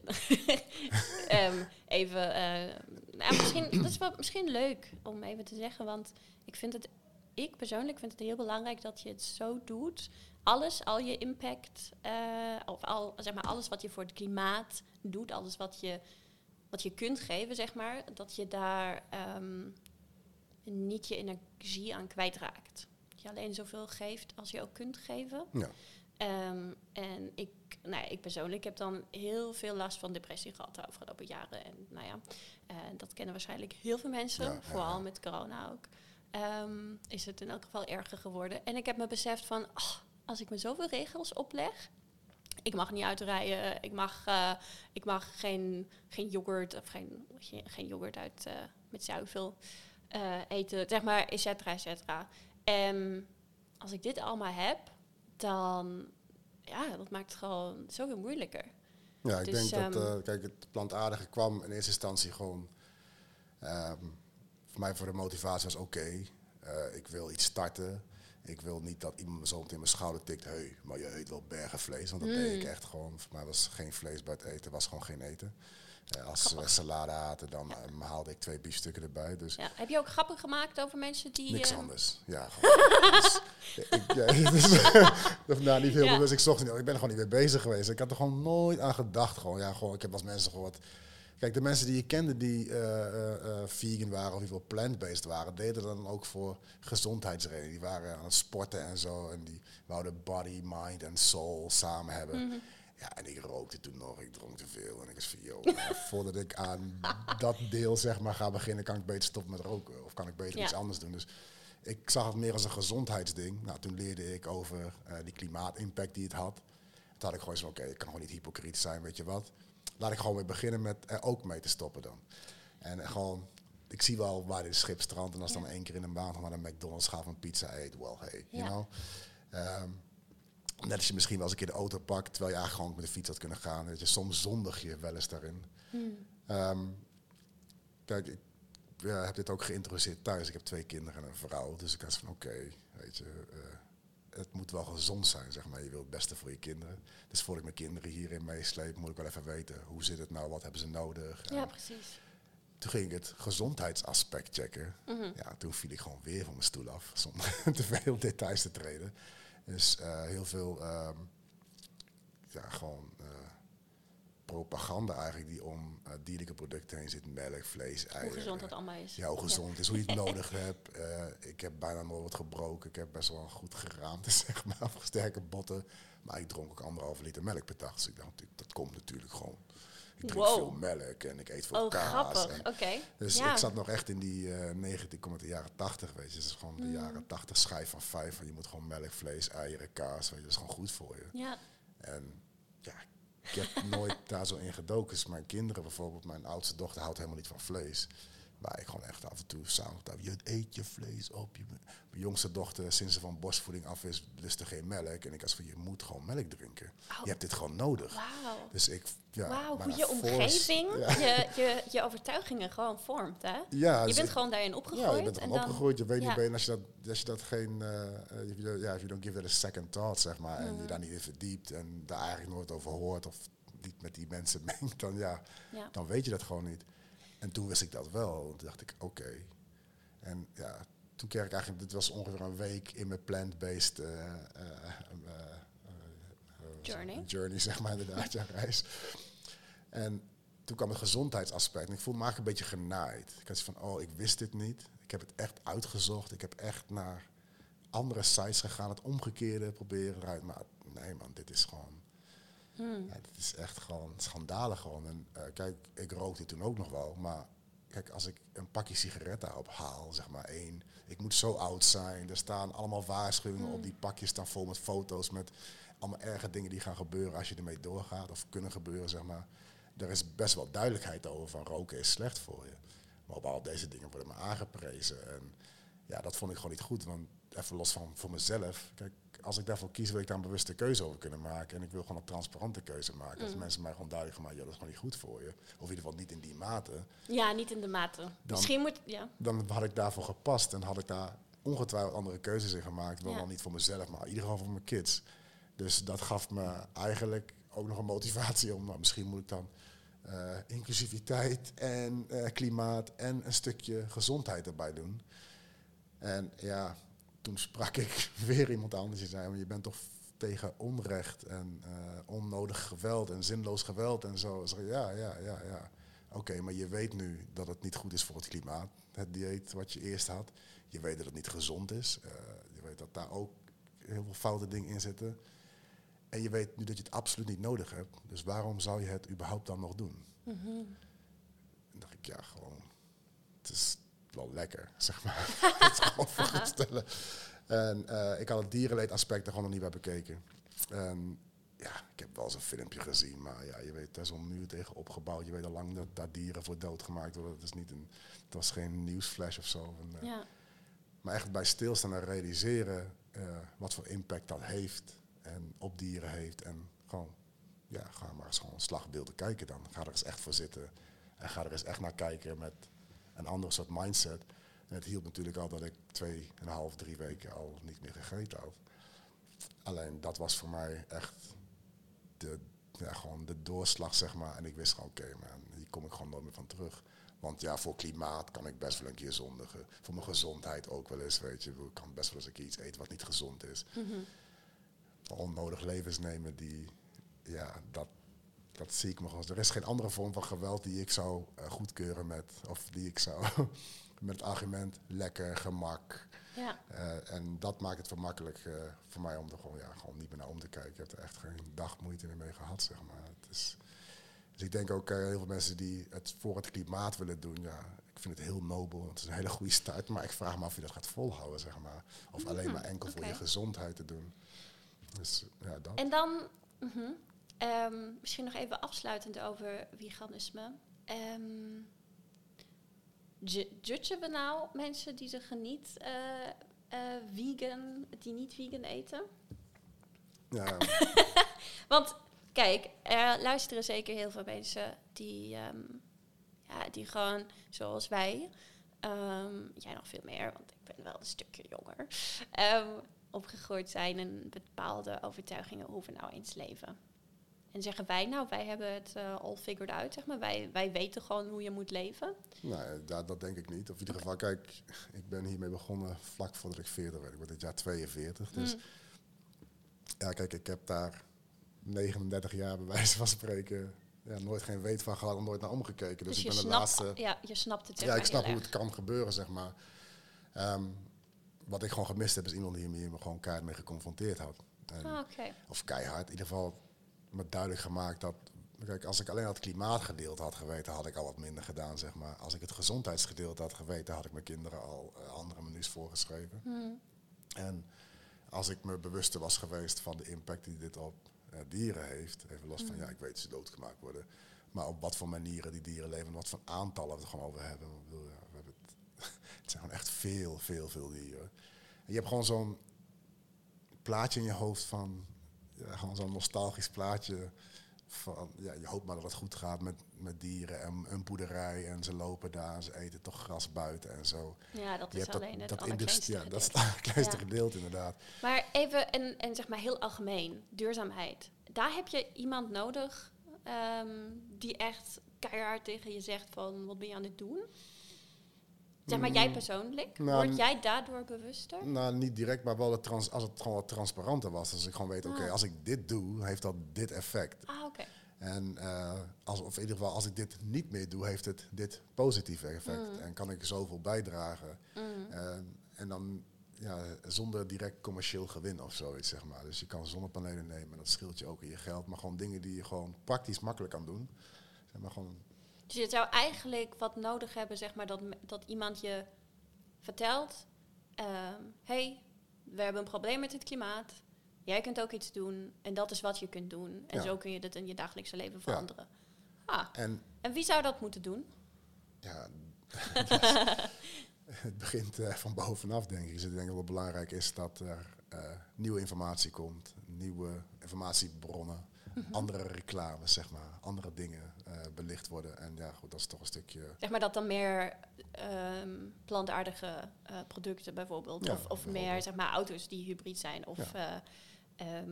[LAUGHS] ehm, even. eh, nou, misschien, dat is wel misschien leuk om even te zeggen. Want ik vind het. Ik persoonlijk vind het heel belangrijk dat je het zo doet. Alles, al je impact, eh, of al, zeg maar, alles wat je voor het klimaat doet, alles wat je, wat je kunt geven, zeg maar, dat je daar ehm, niet je energie aan kwijtraakt. Dat je alleen zoveel geeft als je ook kunt geven. Ja. Ehm, en ik, nou ik persoonlijk heb dan heel veel last van depressie gehad de afgelopen jaren. En nou ja, eh, dat kennen waarschijnlijk heel veel mensen, Ja, vooral ja. met corona ook. Ehm, is het in elk geval erger geworden. En ik heb me beseft van, ah, als ik me zoveel regels opleg, ik mag niet uitrijden, ik mag, eh, ik mag geen, geen yoghurt of geen, geen, yoghurt uit, eh, met zuivel eh, eten, zeg maar, et cetera, et cetera. En als ik dit allemaal heb, dan, ja, dat maakt het gewoon zoveel moeilijker. Ja, ik Dus, denk dat ehm, eh, kijk, het plantaardige kwam in eerste instantie gewoon ehm, voor mij voor de motivatie was oké, eh, ik wil iets starten. Ik wil niet dat iemand me zo meteen in mijn schouder tikt. Hey, maar je eet wel bergen vlees. Want dat deed ik echt gewoon. Voor mij was geen vlees bij het eten. was gewoon geen eten. Als we salade aten, dan eh, haalde ik twee biefstukken erbij. Dus Ja. Heb je ook grappen gemaakt over mensen die... niks eh, anders. Ja, gewoon. dus, [LAUGHS] ik, ja, dus, nou, niet heel bewust. Ik zocht niet. Ik ben er gewoon niet mee bezig geweest. Ik had er gewoon nooit aan gedacht. Gewoon, ja, gewoon, ik heb als mensen gehoord. Kijk, de mensen die je kende die eh, vegan waren of in ieder geval plant-based waren, deden dat dan ook voor gezondheidsredenen. Die waren aan het sporten en zo. En die wouden body, mind en soul samen hebben. Mhm. Ja, en ik rookte toen nog, ik dronk te veel. En ik was van, joh, [LAUGHS] voordat ik aan dat deel zeg maar ga beginnen, kan ik beter stoppen met roken. Of kan ik beter Ja. iets anders doen. Dus ik zag het meer als een gezondheidsding. Nou, toen leerde ik over eh, die klimaatimpact die het had. Toen had ik gewoon zo, oké, ik kan gewoon niet hypocriet zijn, weet je wat. Laat ik gewoon weer beginnen met er ook mee te stoppen dan. En eh, gewoon, ik zie wel waar dit schip strandt. En als dan één keer in de maand naar de McDonald's gaat van pizza eet, well, hey, you know. Ehm, net als je misschien wel eens een keer de auto pakt, terwijl je eigenlijk gewoon met de fiets had kunnen gaan. Weet je, soms zondig je wel eens daarin. Ehm, kijk, ik ja, heb dit ook geïntroduceerd thuis. Ik heb twee kinderen en een vrouw. Dus ik was van, oké, weet je, eh, het moet wel gezond zijn, zeg maar. Je wil het beste voor je kinderen. Dus voordat ik mijn kinderen hierin meesleep, moet ik wel even weten, hoe zit het nou, wat hebben ze nodig? Ja, En precies. toen ging ik het gezondheidsaspect checken. Mhm. Ja, toen viel ik gewoon weer van mijn stoel af, zonder [LAUGHS] te veel details te treden. Dus eh, heel veel, ehm, ja, gewoon eh, propaganda eigenlijk die om eh, dierlijke producten heen zit. Melk, vlees, Hoe eieren. gezond dat allemaal is. Ja, hoe gezond is, hoe je het [LAUGHS] nodig hebt. Ik heb bijna nooit wat gebroken. Ik heb best wel goed geraamd, [LAUGHS] zeg maar, of sterke botten. Maar ik dronk ook anderhalve liter melk per dag. Dus ik dacht, dat komt natuurlijk gewoon. Ik drink Wow. veel melk en ik eet veel Oh, kaas. grappig. en- Oké. dus ja. ik zat nog echt in die eh 19, ik kom uit de jaren 80, weet je. Dus gewoon Mm. de jaren 80 schijf van vijf. Van je moet gewoon melk, vlees, eieren, kaas, weet je. Dat is gewoon goed voor je. Ja. En ja, ik heb nooit [LAUGHS] daar zo in gedoken. Dus mijn kinderen bijvoorbeeld, mijn oudste dochter houdt helemaal niet van vlees. Maar ik gewoon echt af en toe samen, je eet je vlees op. Je, mijn jongste dochter, sinds ze van borstvoeding af is, lust er geen melk. En ik als van, je moet gewoon melk drinken. Oh. Je hebt dit gewoon nodig. Wauw. Dus ik, ja, Wauw, hoe je omgeving Ja. je, je, je overtuigingen gewoon vormt, hè? Ja, Je dus bent ik- gewoon daarin opgegroeid. Ja, je bent en gewoon opgegroeid. Je weet niet beter als je dat, als je dat geen, eh eh, ja, if you don't give it a second thought, zeg maar, en Mhm. je daar niet in verdiept en daar eigenlijk nooit over hoort of niet met die mensen [LAUGHS] mengt, dan Ja. dan weet je dat gewoon niet. En toen wist ik dat wel. Toen dacht ik, oké. En ja, toen kreeg ik eigenlijk, dit was ongeveer een week in mijn plant-based eh, eh, eh, Journey. journey, zeg maar inderdaad, ja, reis. En toen kwam het gezondheidsaspect. En ik voelde me eigenlijk een beetje genaaid. Ik had van, oh, ik wist dit niet. Ik heb het echt uitgezocht. Ik heb echt naar andere sites gegaan. Het omgekeerde proberen eruit. Maar nee man, dit is gewoon... Hmm. Ja, dit is echt gewoon schandalig gewoon. En eh, kijk, ik rookte toen ook nog wel. Maar kijk, als ik een pakje sigaretten ophaal, zeg maar één. Ik moet zo oud zijn. Er staan allemaal waarschuwingen op. Die pakjes staan vol met foto's met allemaal erge dingen die gaan gebeuren als je ermee doorgaat. Of kunnen gebeuren, zeg maar. Er is best wel duidelijkheid over van roken is slecht voor je. Maar op al deze dingen worden me aangeprezen. En ja, dat vond ik gewoon niet goed. Want even los van voor mezelf. Kijk, als ik daarvoor kies, wil ik daar een bewuste keuze over kunnen maken. En ik wil gewoon een transparante keuze maken. Mm. Als mensen mij gewoon duidelijk van, ja, dat is gewoon niet goed voor je. Of in ieder geval niet in die mate. ja, niet in de mate. Misschien moet... Ja. Dan had ik daarvoor gepast en had ik daar ongetwijfeld andere keuzes in gemaakt. Wel Ja. dan niet voor mezelf, maar in ieder geval voor mijn kids. Dus dat gaf me eigenlijk ook nog een motivatie om, nou, misschien moet ik dan eh, inclusiviteit en eh, klimaat en een stukje gezondheid erbij doen. En ja, toen sprak ik [LAUGHS] weer iemand anders die zei, maar je bent toch tegen onrecht en eh, onnodig geweld en zinloos geweld en zo. Zei, ja, ja, ja, ja. Oké, maar je weet nu dat het niet goed is voor het klimaat, het dieet wat je eerst had. Je weet dat het niet gezond is. Eh, je weet dat daar ook heel veel foute dingen in zitten. En je weet nu dat je het absoluut niet nodig hebt. Dus waarom zou je het überhaupt dan nog doen? Mhm. En dacht ik, ja, gewoon, het is wel lekker, [LAUGHS] zeg maar. dat is gewoon [LAUGHS] voorstellen. En eh, ik had het dierenleedaspect er gewoon nog niet bij bekeken. En ja, ik heb wel eens een filmpje gezien, maar ja, je weet, daar is een muur tegen opgebouwd. Je weet al lang dat daar dieren voor doodgemaakt worden. Het, is niet een, het was geen nieuwsflash of zo. En, eh, Ja. maar echt bij stilstaan en realiseren eh, wat voor impact dat heeft en op dieren heeft. En gewoon, ja, ga maar eens gewoon slagbeelden kijken dan. Ga er eens echt voor zitten. En ga er eens echt naar kijken met een ander soort mindset. En het hielp natuurlijk al dat ik twee en een half, drie weken al niet meer gegeten had. Alleen dat was voor mij echt de, ja, gewoon de doorslag, zeg maar. En ik wist gewoon, oké, man, hier kom ik gewoon nooit meer van terug. Want ja, voor klimaat kan ik best wel een keer zondigen. Voor mijn gezondheid ook wel eens, weet je. Ik kan best wel eens een keer iets eten wat niet gezond is. Onnodig levens nemen, die, ja, dat, dat zie ik me gewoon. Er is geen andere vorm van geweld die ik zou eh, goedkeuren met, of die ik zou, [LAUGHS] met het argument lekker, gemak. Ja. Eh, en dat maakt het vermakkelijk eh, voor mij om er gewoon, ja, gewoon niet meer naar om te kijken. Ik heb er echt geen dag moeite meer mee gehad, zeg maar. Het is, dus ik denk ook heel veel mensen die het voor het klimaat willen doen, ja, ik vind het heel nobel. Het is een hele goede start, maar ik vraag me af of je dat gaat volhouden, zeg maar. Of alleen maar enkel voor je gezondheid te doen. Dus ja, dat. En dan mhm, ehm, misschien nog even afsluitend over veganisme. Ju- judgen we nou mensen die zich niet eh, eh, vegan, die niet vegan eten? Ja, [LAUGHS] Want kijk, er luisteren zeker heel veel mensen die, ehm, ja, die gewoon zoals wij, jij nog veel meer, want ik ben wel een stukje jonger, opgegroeid zijn in bepaalde overtuigingen hoe we nou eens leven. En zeggen wij, nou, wij hebben het eh, al figured out, zeg maar. Wij, wij weten gewoon hoe je moet leven. nou, dat, dat denk ik niet. Of in ieder geval, kijk, [LAUGHS] ik ben hiermee begonnen vlak voordat ik 40 werd. Ik ben dit jaar 42. Dus Mm. ja, kijk, ik heb daar 39 jaar bij wijze van spreken ja, nooit geen weet van gehad en nooit naar omgekeken. Dus, Dus, ik ben de snapt, laatste. ja, je snapt het Ja, ik snap hoe het kan gebeuren, zeg maar. Ehm, wat ik gewoon gemist heb, is iemand die me gewoon keihard mee geconfronteerd had. Ah, oké. Of keihard, in ieder geval me duidelijk gemaakt dat... Kijk, als ik alleen het klimaatgedeelte had geweten, had ik al wat minder gedaan, zeg maar. Als ik het gezondheidsgedeelte had geweten, had ik mijn kinderen al eh, andere menus voorgeschreven. Hmm. En als ik me bewuster was geweest van de impact die dit op eh, dieren heeft, even los van, ja, ik weet dat ze doodgemaakt worden, maar op wat voor manieren die dieren leven, en wat voor aantallen we het gewoon over hebben. Ik bedoel, ja, we hebben het, [LAUGHS] het zijn gewoon echt veel, veel, veel dieren. En je hebt gewoon zo'n plaatje in je hoofd van, ja, gewoon zo'n nostalgisch plaatje van, ja, je hoopt maar dat het goed gaat met, met dieren en een boerderij en ze lopen daar, en ze eten toch gras buiten en zo. Ja, dat Je is alleen het dat allerkleinste industrie- ja, dat is het kleinste Ja. gedeelte inderdaad. Maar even, en, en zeg maar heel algemeen, duurzaamheid. Daar heb je iemand nodig ehm, die echt keihard tegen je zegt van, wat ben je aan het doen? Zeg maar jij persoonlijk, nou, word jij daardoor bewuster? Nou, niet direct, maar wel het trans als het gewoon wat transparanter was. Als ik gewoon weet, oké, Ah. als ik dit doe, heeft dat dit effect. Ah, oké. En eh, als, of in ieder geval, als ik dit niet meer doe, heeft het dit positieve effect. Mm. En kan ik zoveel bijdragen. En, en dan ja, zonder direct commercieel gewin of zoiets, zeg maar. Dus je kan zonnepanelen nemen en dat scheelt je ook in je geld. Maar gewoon dingen die je gewoon praktisch makkelijk kan doen. Zeg maar gewoon Dus je zou eigenlijk wat nodig hebben, zeg maar, dat, dat iemand je vertelt... ehm, hey, we hebben een probleem met het klimaat. Jij kunt ook iets doen. En dat is wat je kunt doen. En Ja. zo kun je dit in je dagelijkse leven veranderen. Ah, En en wie zou dat moeten doen? ja, [LAUGHS] het begint eh, van bovenaf, denk ik. Dus ik denk dat het belangrijk is dat er eh, nieuwe informatie komt, nieuwe informatiebronnen, Mhm. andere reclames, zeg maar, andere dingen belicht worden. En ja, goed, dat is toch een stukje. Zeg maar dat dan meer ehm, plantaardige eh, producten bijvoorbeeld. Ja, of of meer zeg maar auto's die hybrid zijn. Of Ja. eh, ehm,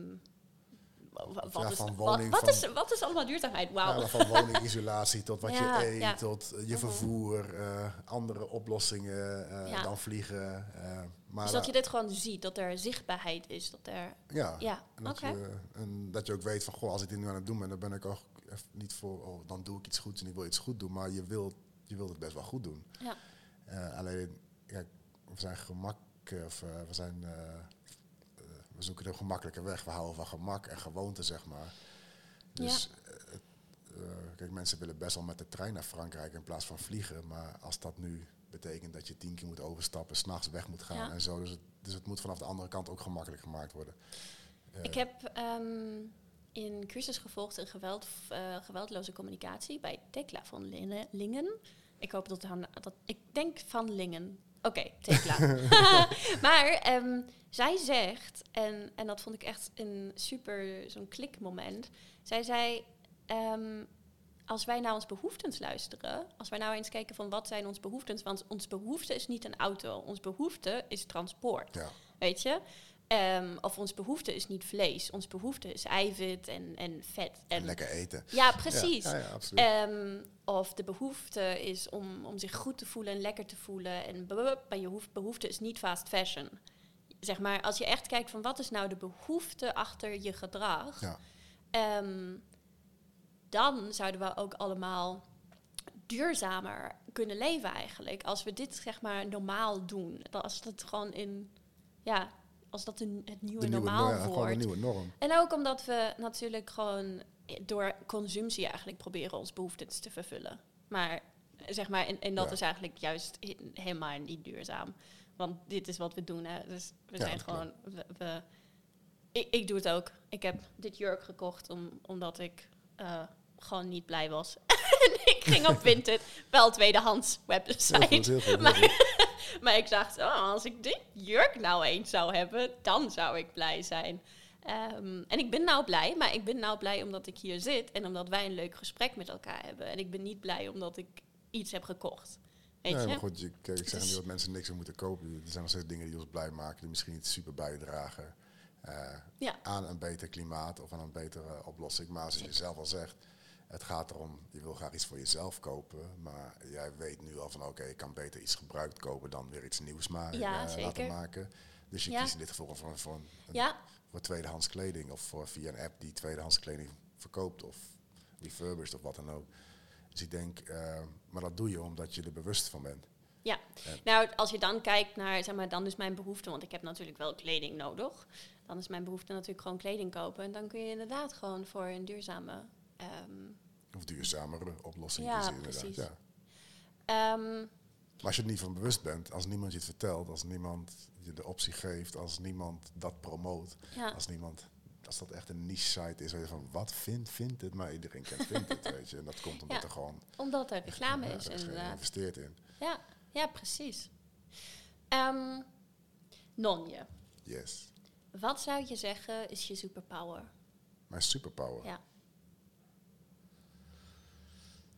wat, ja, is, woning, wat, van- is, wat is allemaal duurzaamheid? Wauw. Ja, van woningisolatie tot wat [LAUGHS] Ja, je eet, tot eh, je Mhm. vervoer, eh, andere oplossingen eh, dan vliegen. eh, maar dus dat je dit gewoon ziet, dat er zichtbaarheid is. Dat er, ja, ja, En oké. dat, je, en dat je ook weet van, goh, als ik dit nu aan het doen ben, dan ben ik ook niet voor, oh, dan doe ik iets goeds en ik wil iets goed doen. Maar je wilt, je wilt het best wel goed doen. Ja. Eh, alleen, kijk, we zijn gemak, eh, of, eh, we zijn, we zoeken de gemakkelijke weg. We houden van gemak en gewoonte, zeg maar. Dus, eh, kijk, mensen willen best wel met de trein naar Frankrijk in plaats van vliegen. Maar als dat nu betekent dat je tien keer moet overstappen, s'nachts weg moet gaan Ja. en zo. Dus het, dus het moet vanaf de andere kant ook gemakkelijk gemaakt worden. Ik heb ehm in cursus gevolgd in geweld, eh, geweldloze communicatie bij Tekla van Lingen. Ik hoop dat, han- dat ik denk van Lingen. Oké, Tekla. [LAUGHS] [LAUGHS] maar ehm, zij zegt, en, en dat vond ik echt een super zo'n klikmoment. Zij zei, ehm, als wij naar ons behoeftes luisteren, als wij nou eens kijken van wat zijn onze behoeftes, want ons behoefte is niet een auto, ons behoefte is transport, Ja. weet je? Ehm, of ons behoefte is niet vlees, ons behoefte is eiwit en, en vet. En lekker eten. Ja, precies. Ja, ja. Ehm, of de behoefte is om, om zich goed te voelen en lekker te voelen. En maar je hoef- behoefte is niet fast fashion. Zeg maar, als je echt kijkt van wat is nou de behoefte achter je gedrag, ja. ehm, dan zouden we ook allemaal duurzamer kunnen leven eigenlijk. Als we dit zeg maar normaal doen. Als dat gewoon in, ja, als dat een, het nieuwe De nieuwe, normaal ja, wordt. een nieuwe norm. En ook omdat we natuurlijk gewoon door consumptie eigenlijk proberen ons behoeftes te vervullen. Maar zeg maar, en, en dat Ja. is eigenlijk juist he- helemaal niet duurzaam. Want dit is wat we doen. Hè. Dus we Ja, zijn gewoon. We, we- ik, ik doe het ook. Ik heb dit jurk gekocht om, omdat ik eh, gewoon niet blij was. [LAUGHS] en ik ging op Vinted, wel tweedehands website. goed, heel goed, heel Maar, goed. [LAUGHS] maar ik dacht, oh, als ik dit jurk nou eens zou hebben, dan zou ik blij zijn. Ehm, en ik ben nou blij, maar ik ben nou blij omdat ik hier zit en omdat wij een leuk gesprek met elkaar hebben. En ik ben niet blij omdat ik iets heb gekocht. Weet Nee, je? maar goed, je, kijk, ik zeg niet dat mensen niks moeten kopen. Er zijn nog steeds dingen die ons blij maken, die misschien niet super bijdragen eh, Ja. aan een beter klimaat of aan een betere oplossing. Maar zoals je zelf al zegt, het gaat erom, je wil graag iets voor jezelf kopen, maar jij weet nu al van oké, ik kan beter iets gebruikt kopen dan weer iets nieuws maar, Ja, eh, laten maken. Dus je Ja. kiest in dit geval voor, voor, een, Ja, voor tweedehands kleding of voor, via een app die tweedehands kleding verkoopt of refurbished of wat dan ook. Dus ik denk, eh, maar dat doe je omdat je er bewust van bent. Ja, Ja. nou als je dan kijkt naar, zeg maar, dan is mijn behoefte, want ik heb natuurlijk wel kleding nodig. Dan is mijn behoefte natuurlijk gewoon kleding kopen. En dan kun je inderdaad gewoon voor een duurzame. ehm, Of duurzamere oplossing Ja, kiezen, inderdaad. precies. Ja. ehm, Maar als je er niet van bewust bent, als niemand je het vertelt, als niemand je de optie geeft, als niemand dat promoot, ja, als niemand, als dat echt een niche site is, waar je van wat vindt, vindt het, maar iedereen kent vindt het, weet je. En dat komt omdat Ja, er gewoon omdat er reclame is, er is inderdaad. geïnvesteerd in. Ja, ja precies. Ehm Nonje, Yes. wat zou je zeggen is je superpower? Mijn superpower. Ja.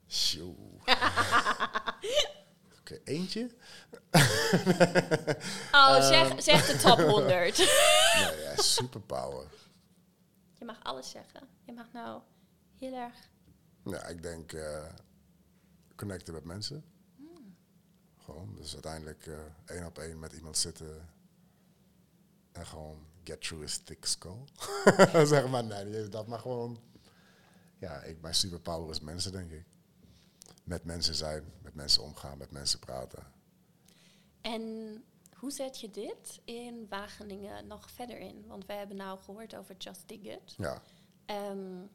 Sjoe. [LAUGHS] Oké, eentje? [LAUGHS] Oh, Ehm. zeg, zeg de top [LAUGHS] 100. Nee, ja, superpower. je mag alles zeggen. Je mag nou heel erg... Ja, ik denk eh, connecten met mensen. Gewoon, dus uiteindelijk eh, één op één met iemand zitten en gewoon get through his thick skull. zeg maar, nee, dat, maar gewoon, ja, ik, mijn superpower is mensen, denk ik. Met mensen zijn, met mensen omgaan, met mensen praten. En hoe zet je dit in Wageningen nog verder in? Want wij hebben nou gehoord over Just Dig It. Ja, Ehm,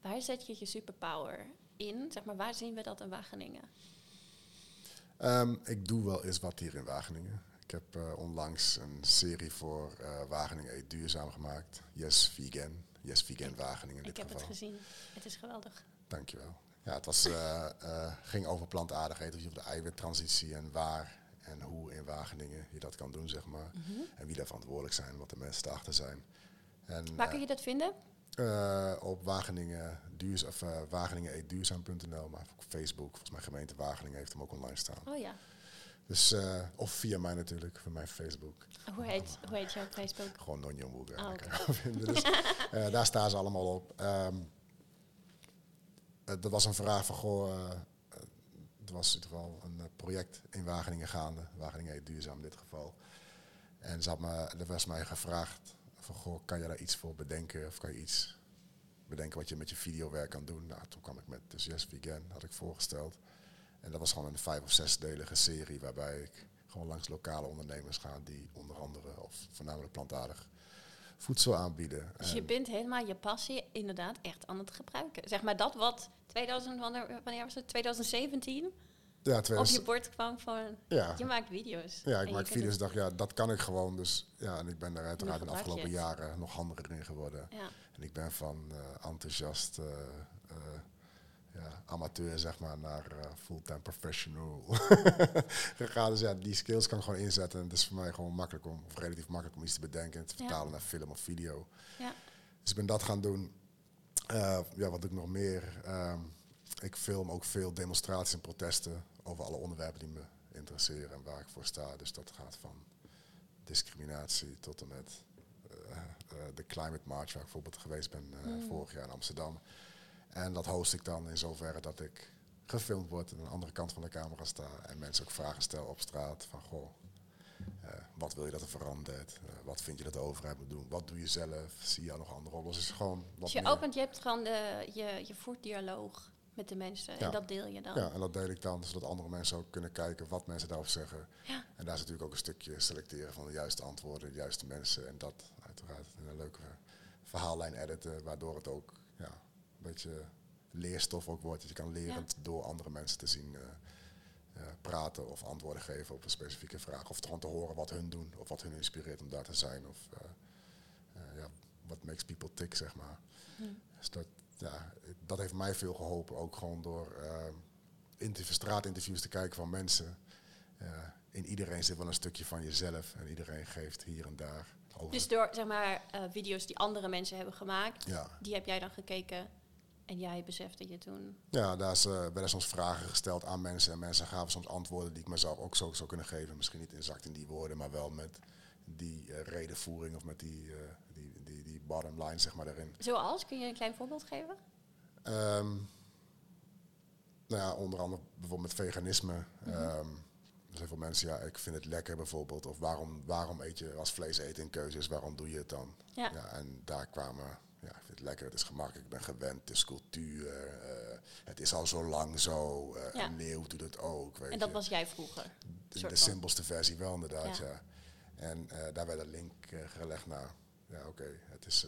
waar zet je je superpower in? Zeg maar, waar zien we dat in Wageningen? Ehm, ik doe wel eens wat hier in Wageningen. Ik heb eh, onlangs een serie voor eh, Wageningen Eet Duurzaam gemaakt. Yes Vegan. Yes Vegan Wageningen in Ik dit heb het gezien. Het is geweldig. Dankjewel. Ja, het was, eh, eh, ging over plantaardig eten, dus over de eiwittransitie en waar en hoe in Wageningen je dat kan doen, zeg maar. En wie daar verantwoordelijk zijn, wat de mensen daarachter zijn. En, Waar kun je dat vinden? eh, eh, op Wageningen, duurza- of, uh, wageningen.duurzaam.nl, maar ook Facebook, volgens mij gemeente Wageningen heeft hem ook online staan. Oh ja. Dus, eh, of via mij natuurlijk, via mijn Facebook. Hoe heet, hoe heet jouw Facebook? Gewoon Nonjo Moega. Oh. Dus, [LAUGHS] eh, daar staan ze allemaal op. Ehm er was een vraag van, goh, eh, eh, er was in ieder een eh, project in Wageningen gaande. Wageningen heet duurzaam in dit geval. En ze me, er was mij gevraagd van, goh, kan je daar iets voor bedenken? Of kan je iets bedenken wat je met je videowerk kan doen? Nou, toen kwam ik met dus Yes Vegan, had ik voorgesteld. En dat was gewoon een vijf of zesdelige serie waarbij ik gewoon langs lokale ondernemers ga die onder andere, of voornamelijk plantaardig, voedsel aanbieden. Dus je En- bent helemaal je passie inderdaad echt aan het gebruiken. Zeg maar dat wat 2000, wanneer, was het? 2017 ja, op 2000 je bord kwam van ja, je maakt video's. ja, ik maak video's, dacht ja, dat kan ik gewoon. Dus ja, en ik ben daar uiteraard in de afgelopen jaren nog handiger in geworden. Ja. En ik ben van eh, enthousiast eh, eh, ja, amateur, zeg maar, naar eh, fulltime professional [LAUGHS] gegaan. Dus ja, die skills kan ik gewoon inzetten. En het is voor mij gewoon makkelijk om, of relatief makkelijk om iets te bedenken en te Ja. vertalen naar film of video. Ja. Dus ik ben dat gaan doen. Eh, ja, wat doe ik nog meer? Ehm, ik film ook veel demonstraties en protesten over alle onderwerpen die me interesseren en waar ik voor sta. Dus dat gaat van discriminatie tot en met eh, de Climate March, waar ik bijvoorbeeld geweest ben Mm. vorig jaar in Amsterdam. En dat host ik dan in zoverre dat ik gefilmd word en aan de andere kant van de camera sta. En mensen ook vragen stellen op straat van, goh, eh, wat wil je dat er verandert? Eh, wat vind je dat de overheid moet doen? Wat doe je zelf? Zie je nog andere rollen? Dus is gewoon Dus je meer- opent, je hebt gewoon de, je, je voert dialoog met de mensen Ja. en dat deel je dan. Ja, en dat deel ik dan, zodat andere mensen ook kunnen kijken wat mensen daarover zeggen. Ja. En daar is natuurlijk ook een stukje selecteren van de juiste antwoorden, de juiste mensen. En dat uiteraard in een leuke verhaallijn editen, waardoor het ook beetje leerstof ook wordt. Dat je kan leren door andere mensen te zien eh, eh, praten of antwoorden geven op een specifieke vraag. Of gewoon te horen wat hun doen, of wat hun inspireert om daar te zijn. Of eh, ja, wat makes people tick, zeg maar. Dus dat, ja, dat heeft mij veel geholpen. Ook gewoon door eh, interview, straatinterviews te kijken van mensen. In iedereen zit wel een stukje van jezelf. En iedereen geeft hier en daar over. Dus door zeg maar video's die andere mensen hebben gemaakt, ja. die heb jij dan gekeken en jij besefte je toen. ja, daar is, eh, werden soms vragen gesteld aan mensen. En mensen gaven soms antwoorden die ik mezelf ook zo zou kunnen geven. Misschien niet exact in die woorden, maar wel met die eh, redenvoering of met die, eh, die, die, die bottom line zeg maar daarin. Zoals, kun je een klein voorbeeld geven? Ehm, nou ja, onder andere bijvoorbeeld met veganisme. Mhm. Ehm, er zijn veel mensen, ja, ik vind het lekker bijvoorbeeld. Of waarom, waarom eet je als vlees eten een keuze is, waarom doe je het dan? Ja. en daar kwamen, ja, het lekker, het is gemakkelijk, ik ben gewend, het is cultuur. eh, het is al zo lang zo. eh, Ja. Een leeuw doet het ook, weet En dat je. was jij vroeger. de, de simpelste versie wel inderdaad, Ja. ja. En eh, daar werd een link gelegd naar, ja oké, het is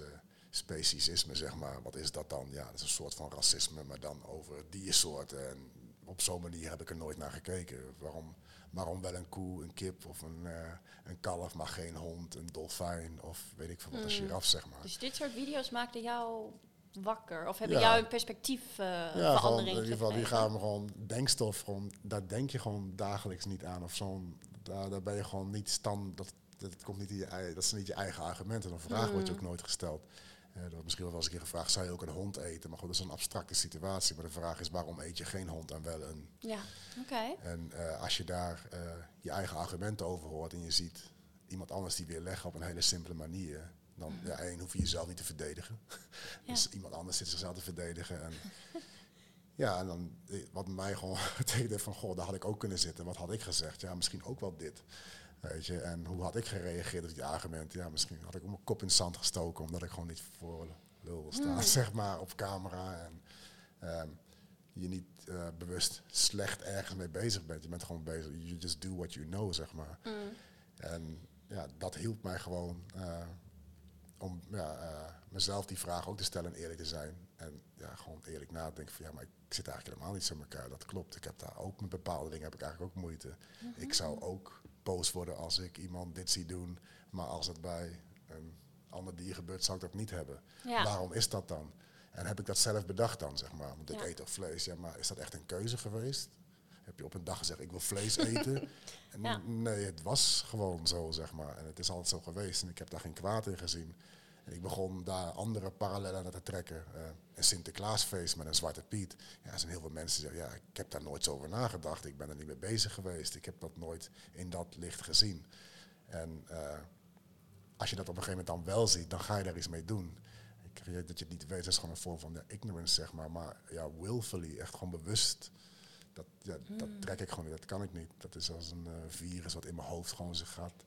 speciesisme zeg maar. Wat is dat dan? Ja, dat is een soort van racisme, maar dan over diersoorten. En op zo'n manier heb ik er nooit naar gekeken. Waarom, waarom wel een koe, een kip of een, eh, een kalf, maar geen hond, een dolfijn of weet ik veel wat, een Mm. giraf zeg maar. Dus dit soort video's maakten jou wakker? Of hebben Ja. jou een perspectief eh Ja, verandering in ieder geval, die gaan we gewoon denkstof, gewoon, daar denk je gewoon dagelijks niet aan. Of zo'n, daar, daar ben je gewoon niet stand, dat, dat, komt niet in je, dat zijn niet je eigen argumenten. Een vraag wordt je ook nooit gesteld. Er wordt misschien wel eens een keer gevraagd, zou je ook een hond eten? Maar goed, dat is een abstracte situatie. Maar de vraag is, waarom eet je geen hond en wel een? Ja, oké. En eh, als je daar eh, je eigen argumenten over hoort en je ziet iemand anders die weer leggen op een hele simpele manier, dan ja, één hoef je jezelf niet te verdedigen. Ja. dus iemand anders zit zichzelf te verdedigen. En, ja, en dan eh, wat mij gewoon [LAUGHS] betekende van, goh, daar had ik ook kunnen zitten. Wat had ik gezegd? Ja, misschien ook wel dit. Weet je, en hoe had ik gereageerd op die argumenten? Ja, misschien had ik mijn kop in het zand gestoken, omdat ik gewoon niet voor lul wil staan, [LAUGHS] zeg maar, op camera. En ehm, je niet eh, bewust slecht ergens mee bezig bent. Je bent gewoon bezig, you just do what you know, zeg maar. En ja, dat hielp mij gewoon eh, om ja, eh, mezelf die vraag ook te stellen en eerlijk te zijn. En ja, gewoon eerlijk nadenken van ja, maar ik zit eigenlijk helemaal niet zo in elkaar. Dat klopt. Ik heb daar ook met bepaalde dingen heb ik eigenlijk ook moeite. Ik zou ook boos worden als ik iemand dit zie doen. Maar als het bij een ander dier gebeurt, zou ik dat niet hebben. Ja. Waarom is dat dan? En heb ik dat zelf bedacht dan, zeg maar? Want ik Ja. eet toch vlees. Ja, maar is dat echt een keuze geweest? Heb je op een dag gezegd, ik wil vlees [LAUGHS] eten? En Ja. Nee, het was gewoon zo, zeg maar. En het is altijd zo geweest. En ik heb daar geen kwaad in gezien. En ik begon daar andere parallellen naar te trekken. Eh, een Sinterklaasfeest met een Zwarte Piet. Ja, er zijn heel veel mensen die zeggen, ja, ik heb daar nooit zo over nagedacht. Ik ben er niet mee bezig geweest. Ik heb dat nooit in dat licht gezien. En eh, als je dat op een gegeven moment dan wel ziet, dan ga je daar iets mee doen. Ik dat je het niet weet, dat is gewoon een vorm van ja, ignorance, zeg maar. Maar ja, willfully, echt gewoon bewust. Dat, ja, dat trek ik gewoon niet, dat kan ik niet. Dat is als een eh, virus wat in mijn hoofd gewoon zich gaat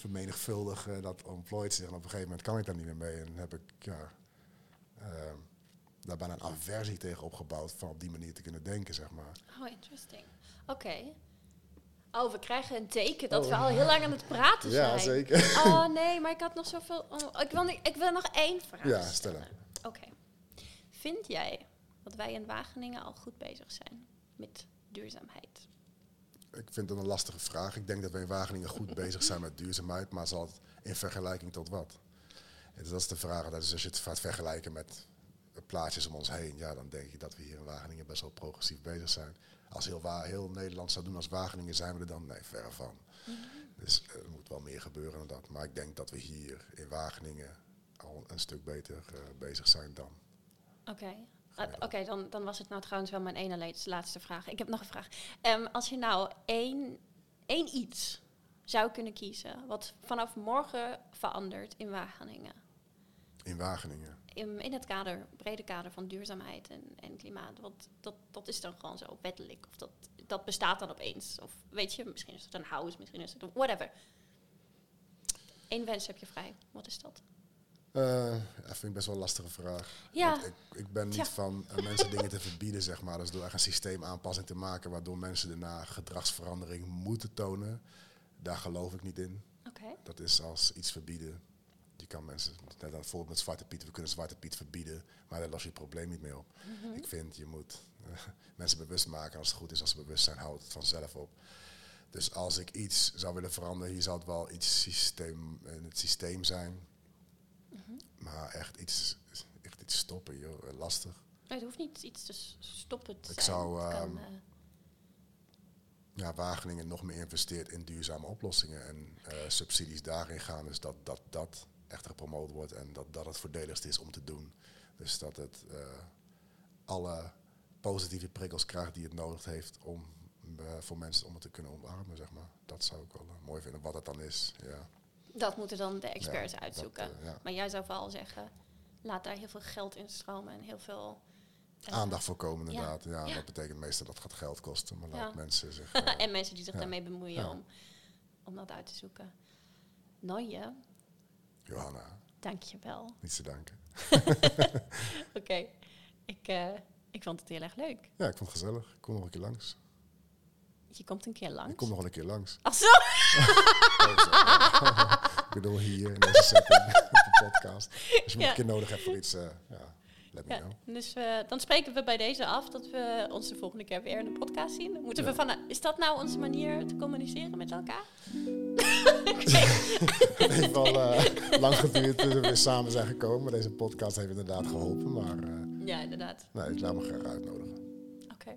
vermenigvuldigen. Dat ontplooit zich en op een gegeven moment kan ik daar niet meer mee. En heb ik ja, eh, daar bijna een aversie tegen opgebouwd van op die manier te kunnen denken, zeg maar. Oh, interesting. Oké. Oh, we krijgen een teken dat Oh. we al heel lang aan het praten [LAUGHS] zijn. Ja, zeker. Oh nee, maar ik had nog zoveel... oh, ik, wil niet, ik wil nog één vraag Ja, stellen. stel Oké. Vind jij dat wij in Wageningen al goed bezig zijn met duurzaamheid? Ik vind het een lastige vraag. Ik denk dat we in Wageningen goed bezig zijn met duurzaamheid, maar zal het in vergelijking tot wat? En dat is de vraag. Dat is als je het gaat vergelijken met plaatjes om ons heen, ja, dan denk ik dat we hier in Wageningen best wel progressief bezig zijn. Als heel, Wa- heel Nederland zou doen als Wageningen, zijn we er dan? Nee, verre van. Dus eh, er moet wel meer gebeuren dan dat. Maar ik denk dat we hier in Wageningen al een stuk beter eh, bezig zijn dan Oké. Ah, Oké, dan, dan was het nou trouwens wel mijn ene laatste- vraag. Ik heb nog een vraag. Ehm, als je nou één, één iets zou kunnen kiezen... wat vanaf morgen verandert in Wageningen... In Wageningen. in, in het kader, brede kader van duurzaamheid en, en klimaat. Want dat, dat is dan gewoon zo wettelijk. Of dat, dat bestaat dan opeens. Of weet je, misschien is het een house, misschien is het een whatever. Eén wens heb je vrij. Wat is dat? Eh, dat vind ik best wel een lastige vraag. Ja. Want ik, ik ben niet van eh, mensen [LAUGHS] dingen te verbieden, zeg maar. Dus door echt een systeemaanpassing te maken waardoor mensen daarna gedragsverandering moeten tonen. Daar geloof ik niet in. Oké. Dat is als iets verbieden. Je kan mensen, net aan bijvoorbeeld met Zwarte Piet, we kunnen Zwarte Piet verbieden, maar daar los je het probleem niet mee op. Mhm. Ik vind, je moet eh, [LAUGHS] mensen bewust maken. Als het goed is, als ze bewust zijn, houdt het vanzelf op. Dus als ik iets zou willen veranderen, hier zou het wel iets systeem, in het systeem zijn. Maar echt iets, echt iets stoppen, joh, eh, lastig. Nee, het hoeft niet iets te stoppen te Ik zijn. zou, kan, ehm, eh, Ja, Wageningen nog meer investeert in duurzame oplossingen en eh, subsidies daarin gaan. Dus dat dat, dat echt gepromoot wordt en dat dat het voordeligst is om te doen. Dus dat het alle positieve prikkels krijgt die het nodig heeft om voor mensen om het te kunnen omarmen, zeg maar. Dat zou ik wel mooi vinden. Wat het dan is, ja. Dat moeten dan de experts Ja, uitzoeken. eh. Maar jij zou vooral zeggen, laat daar heel veel geld in stromen en heel veel... eh, Aandacht voorkomen ja. inderdaad. Ja, dat betekent meestal dat gaat geld kosten. Maar laat mensen zich... eh, [LAUGHS] en mensen die zich daarmee bemoeien om, om dat uit te zoeken. Nooie, Johanna, dank je wel. niets te danken. [LAUGHS] Oké, ik, ik vond het heel erg leuk. Ja, ik vond het gezellig. Ik kom nog een keer langs. Je komt een keer langs. Ik kom nog wel een keer langs. Ach zo! [LAUGHS] Ik bedoel hier in deze setting [LAUGHS] op de podcast. Als je me Ja. een keer nodig hebt voor iets, eh, ja, let me Ja, know. dus eh, dan spreken we bij deze af dat we ons de volgende keer weer in de podcast zien. Moeten we van, is dat nou onze manier te communiceren met elkaar? [LAUGHS] Het heeft wel eh, lang geduurd toen we weer samen zijn gekomen. Deze podcast heeft inderdaad geholpen, maar eh, Ja, inderdaad. nee, ik laat me graag uitnodigen. Oké.